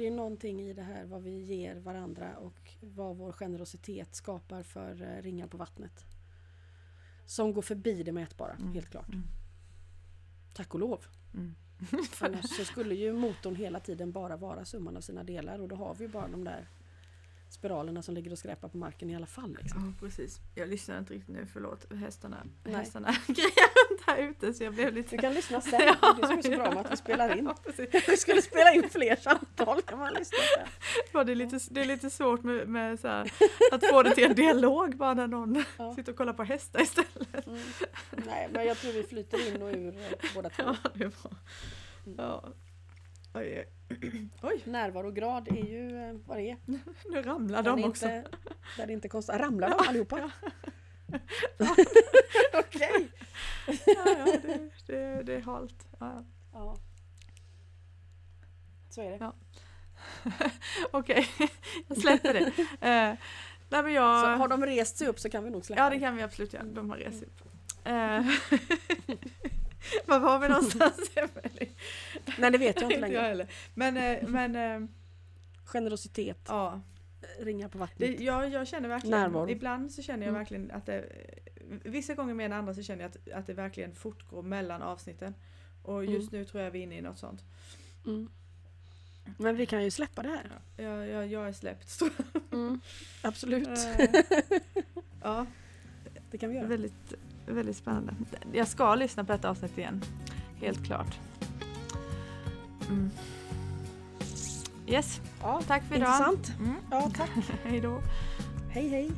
Det är någonting i det här vad vi ger varandra och vad vår generositet skapar för eh, ringar på vattnet. Som går förbi det mätbara, Mm. helt klart. Mm. Tack och lov. Mm. Annars så skulle ju motorn hela tiden bara vara summan av sina delar och då har vi ju bara de där spiralerna som ligger och skräpar på marken i alla fall. Liksom. Ja precis. Jag lyssnar inte riktigt nu, förlåt. Hästarna, Nej. hästarna här ute så jag blev lite... Du kan lyssna sen, det är som är så bra med att vi spelar in. Ja. Vi skulle spela in fler samtal kan man lyssna på. Ja, det, är lite, det är lite svårt med, med så här, att få det till en dialog bara när någon Ja. sitter och kollar på hästar istället. Mm. Nej, men jag tror vi flyter in och ur eh, båda två. Ja, det är bra. Ja. Oj, oj, Närvarograd är ju eh, vad det är. nu ramlar Där de också. Inte, där det inte konstar. Ramlar de allihopa? Okej. Ja, det, det, det är halt. Ja, ja. Så är det. Ja. Okej, jag släpper det. Eh, nej, men jag... Så har de rest sig upp så kan vi nog släppa Ja, det kan vi absolut göra. De har rest sig upp. Eh, Var var vi någonstans? Nej, det vet jag inte jag längre. heller. Men, eh, men eh, Generositet, ja. ringar på vattnet. Det, jag, jag känner verkligen, Närvaro. ibland så känner jag Mm. verkligen att det, vissa gånger mer än andra så känner jag att, att det verkligen fortgår mellan avsnitten. Och just nu tror jag vi är inne i något sånt. Mm. Men vi kan ju släppa det här. Ja, jag, jag, är släppt. Mm. Absolut. Eh, ja, Det kan vi göra. väldigt, väldigt spännande. Jag ska lyssna på detta avsnitt igen. Helt klart. Mm. Yes, Ja, tack för idag. intressant. Mm. Ja, tack. Hej då. Hej hej.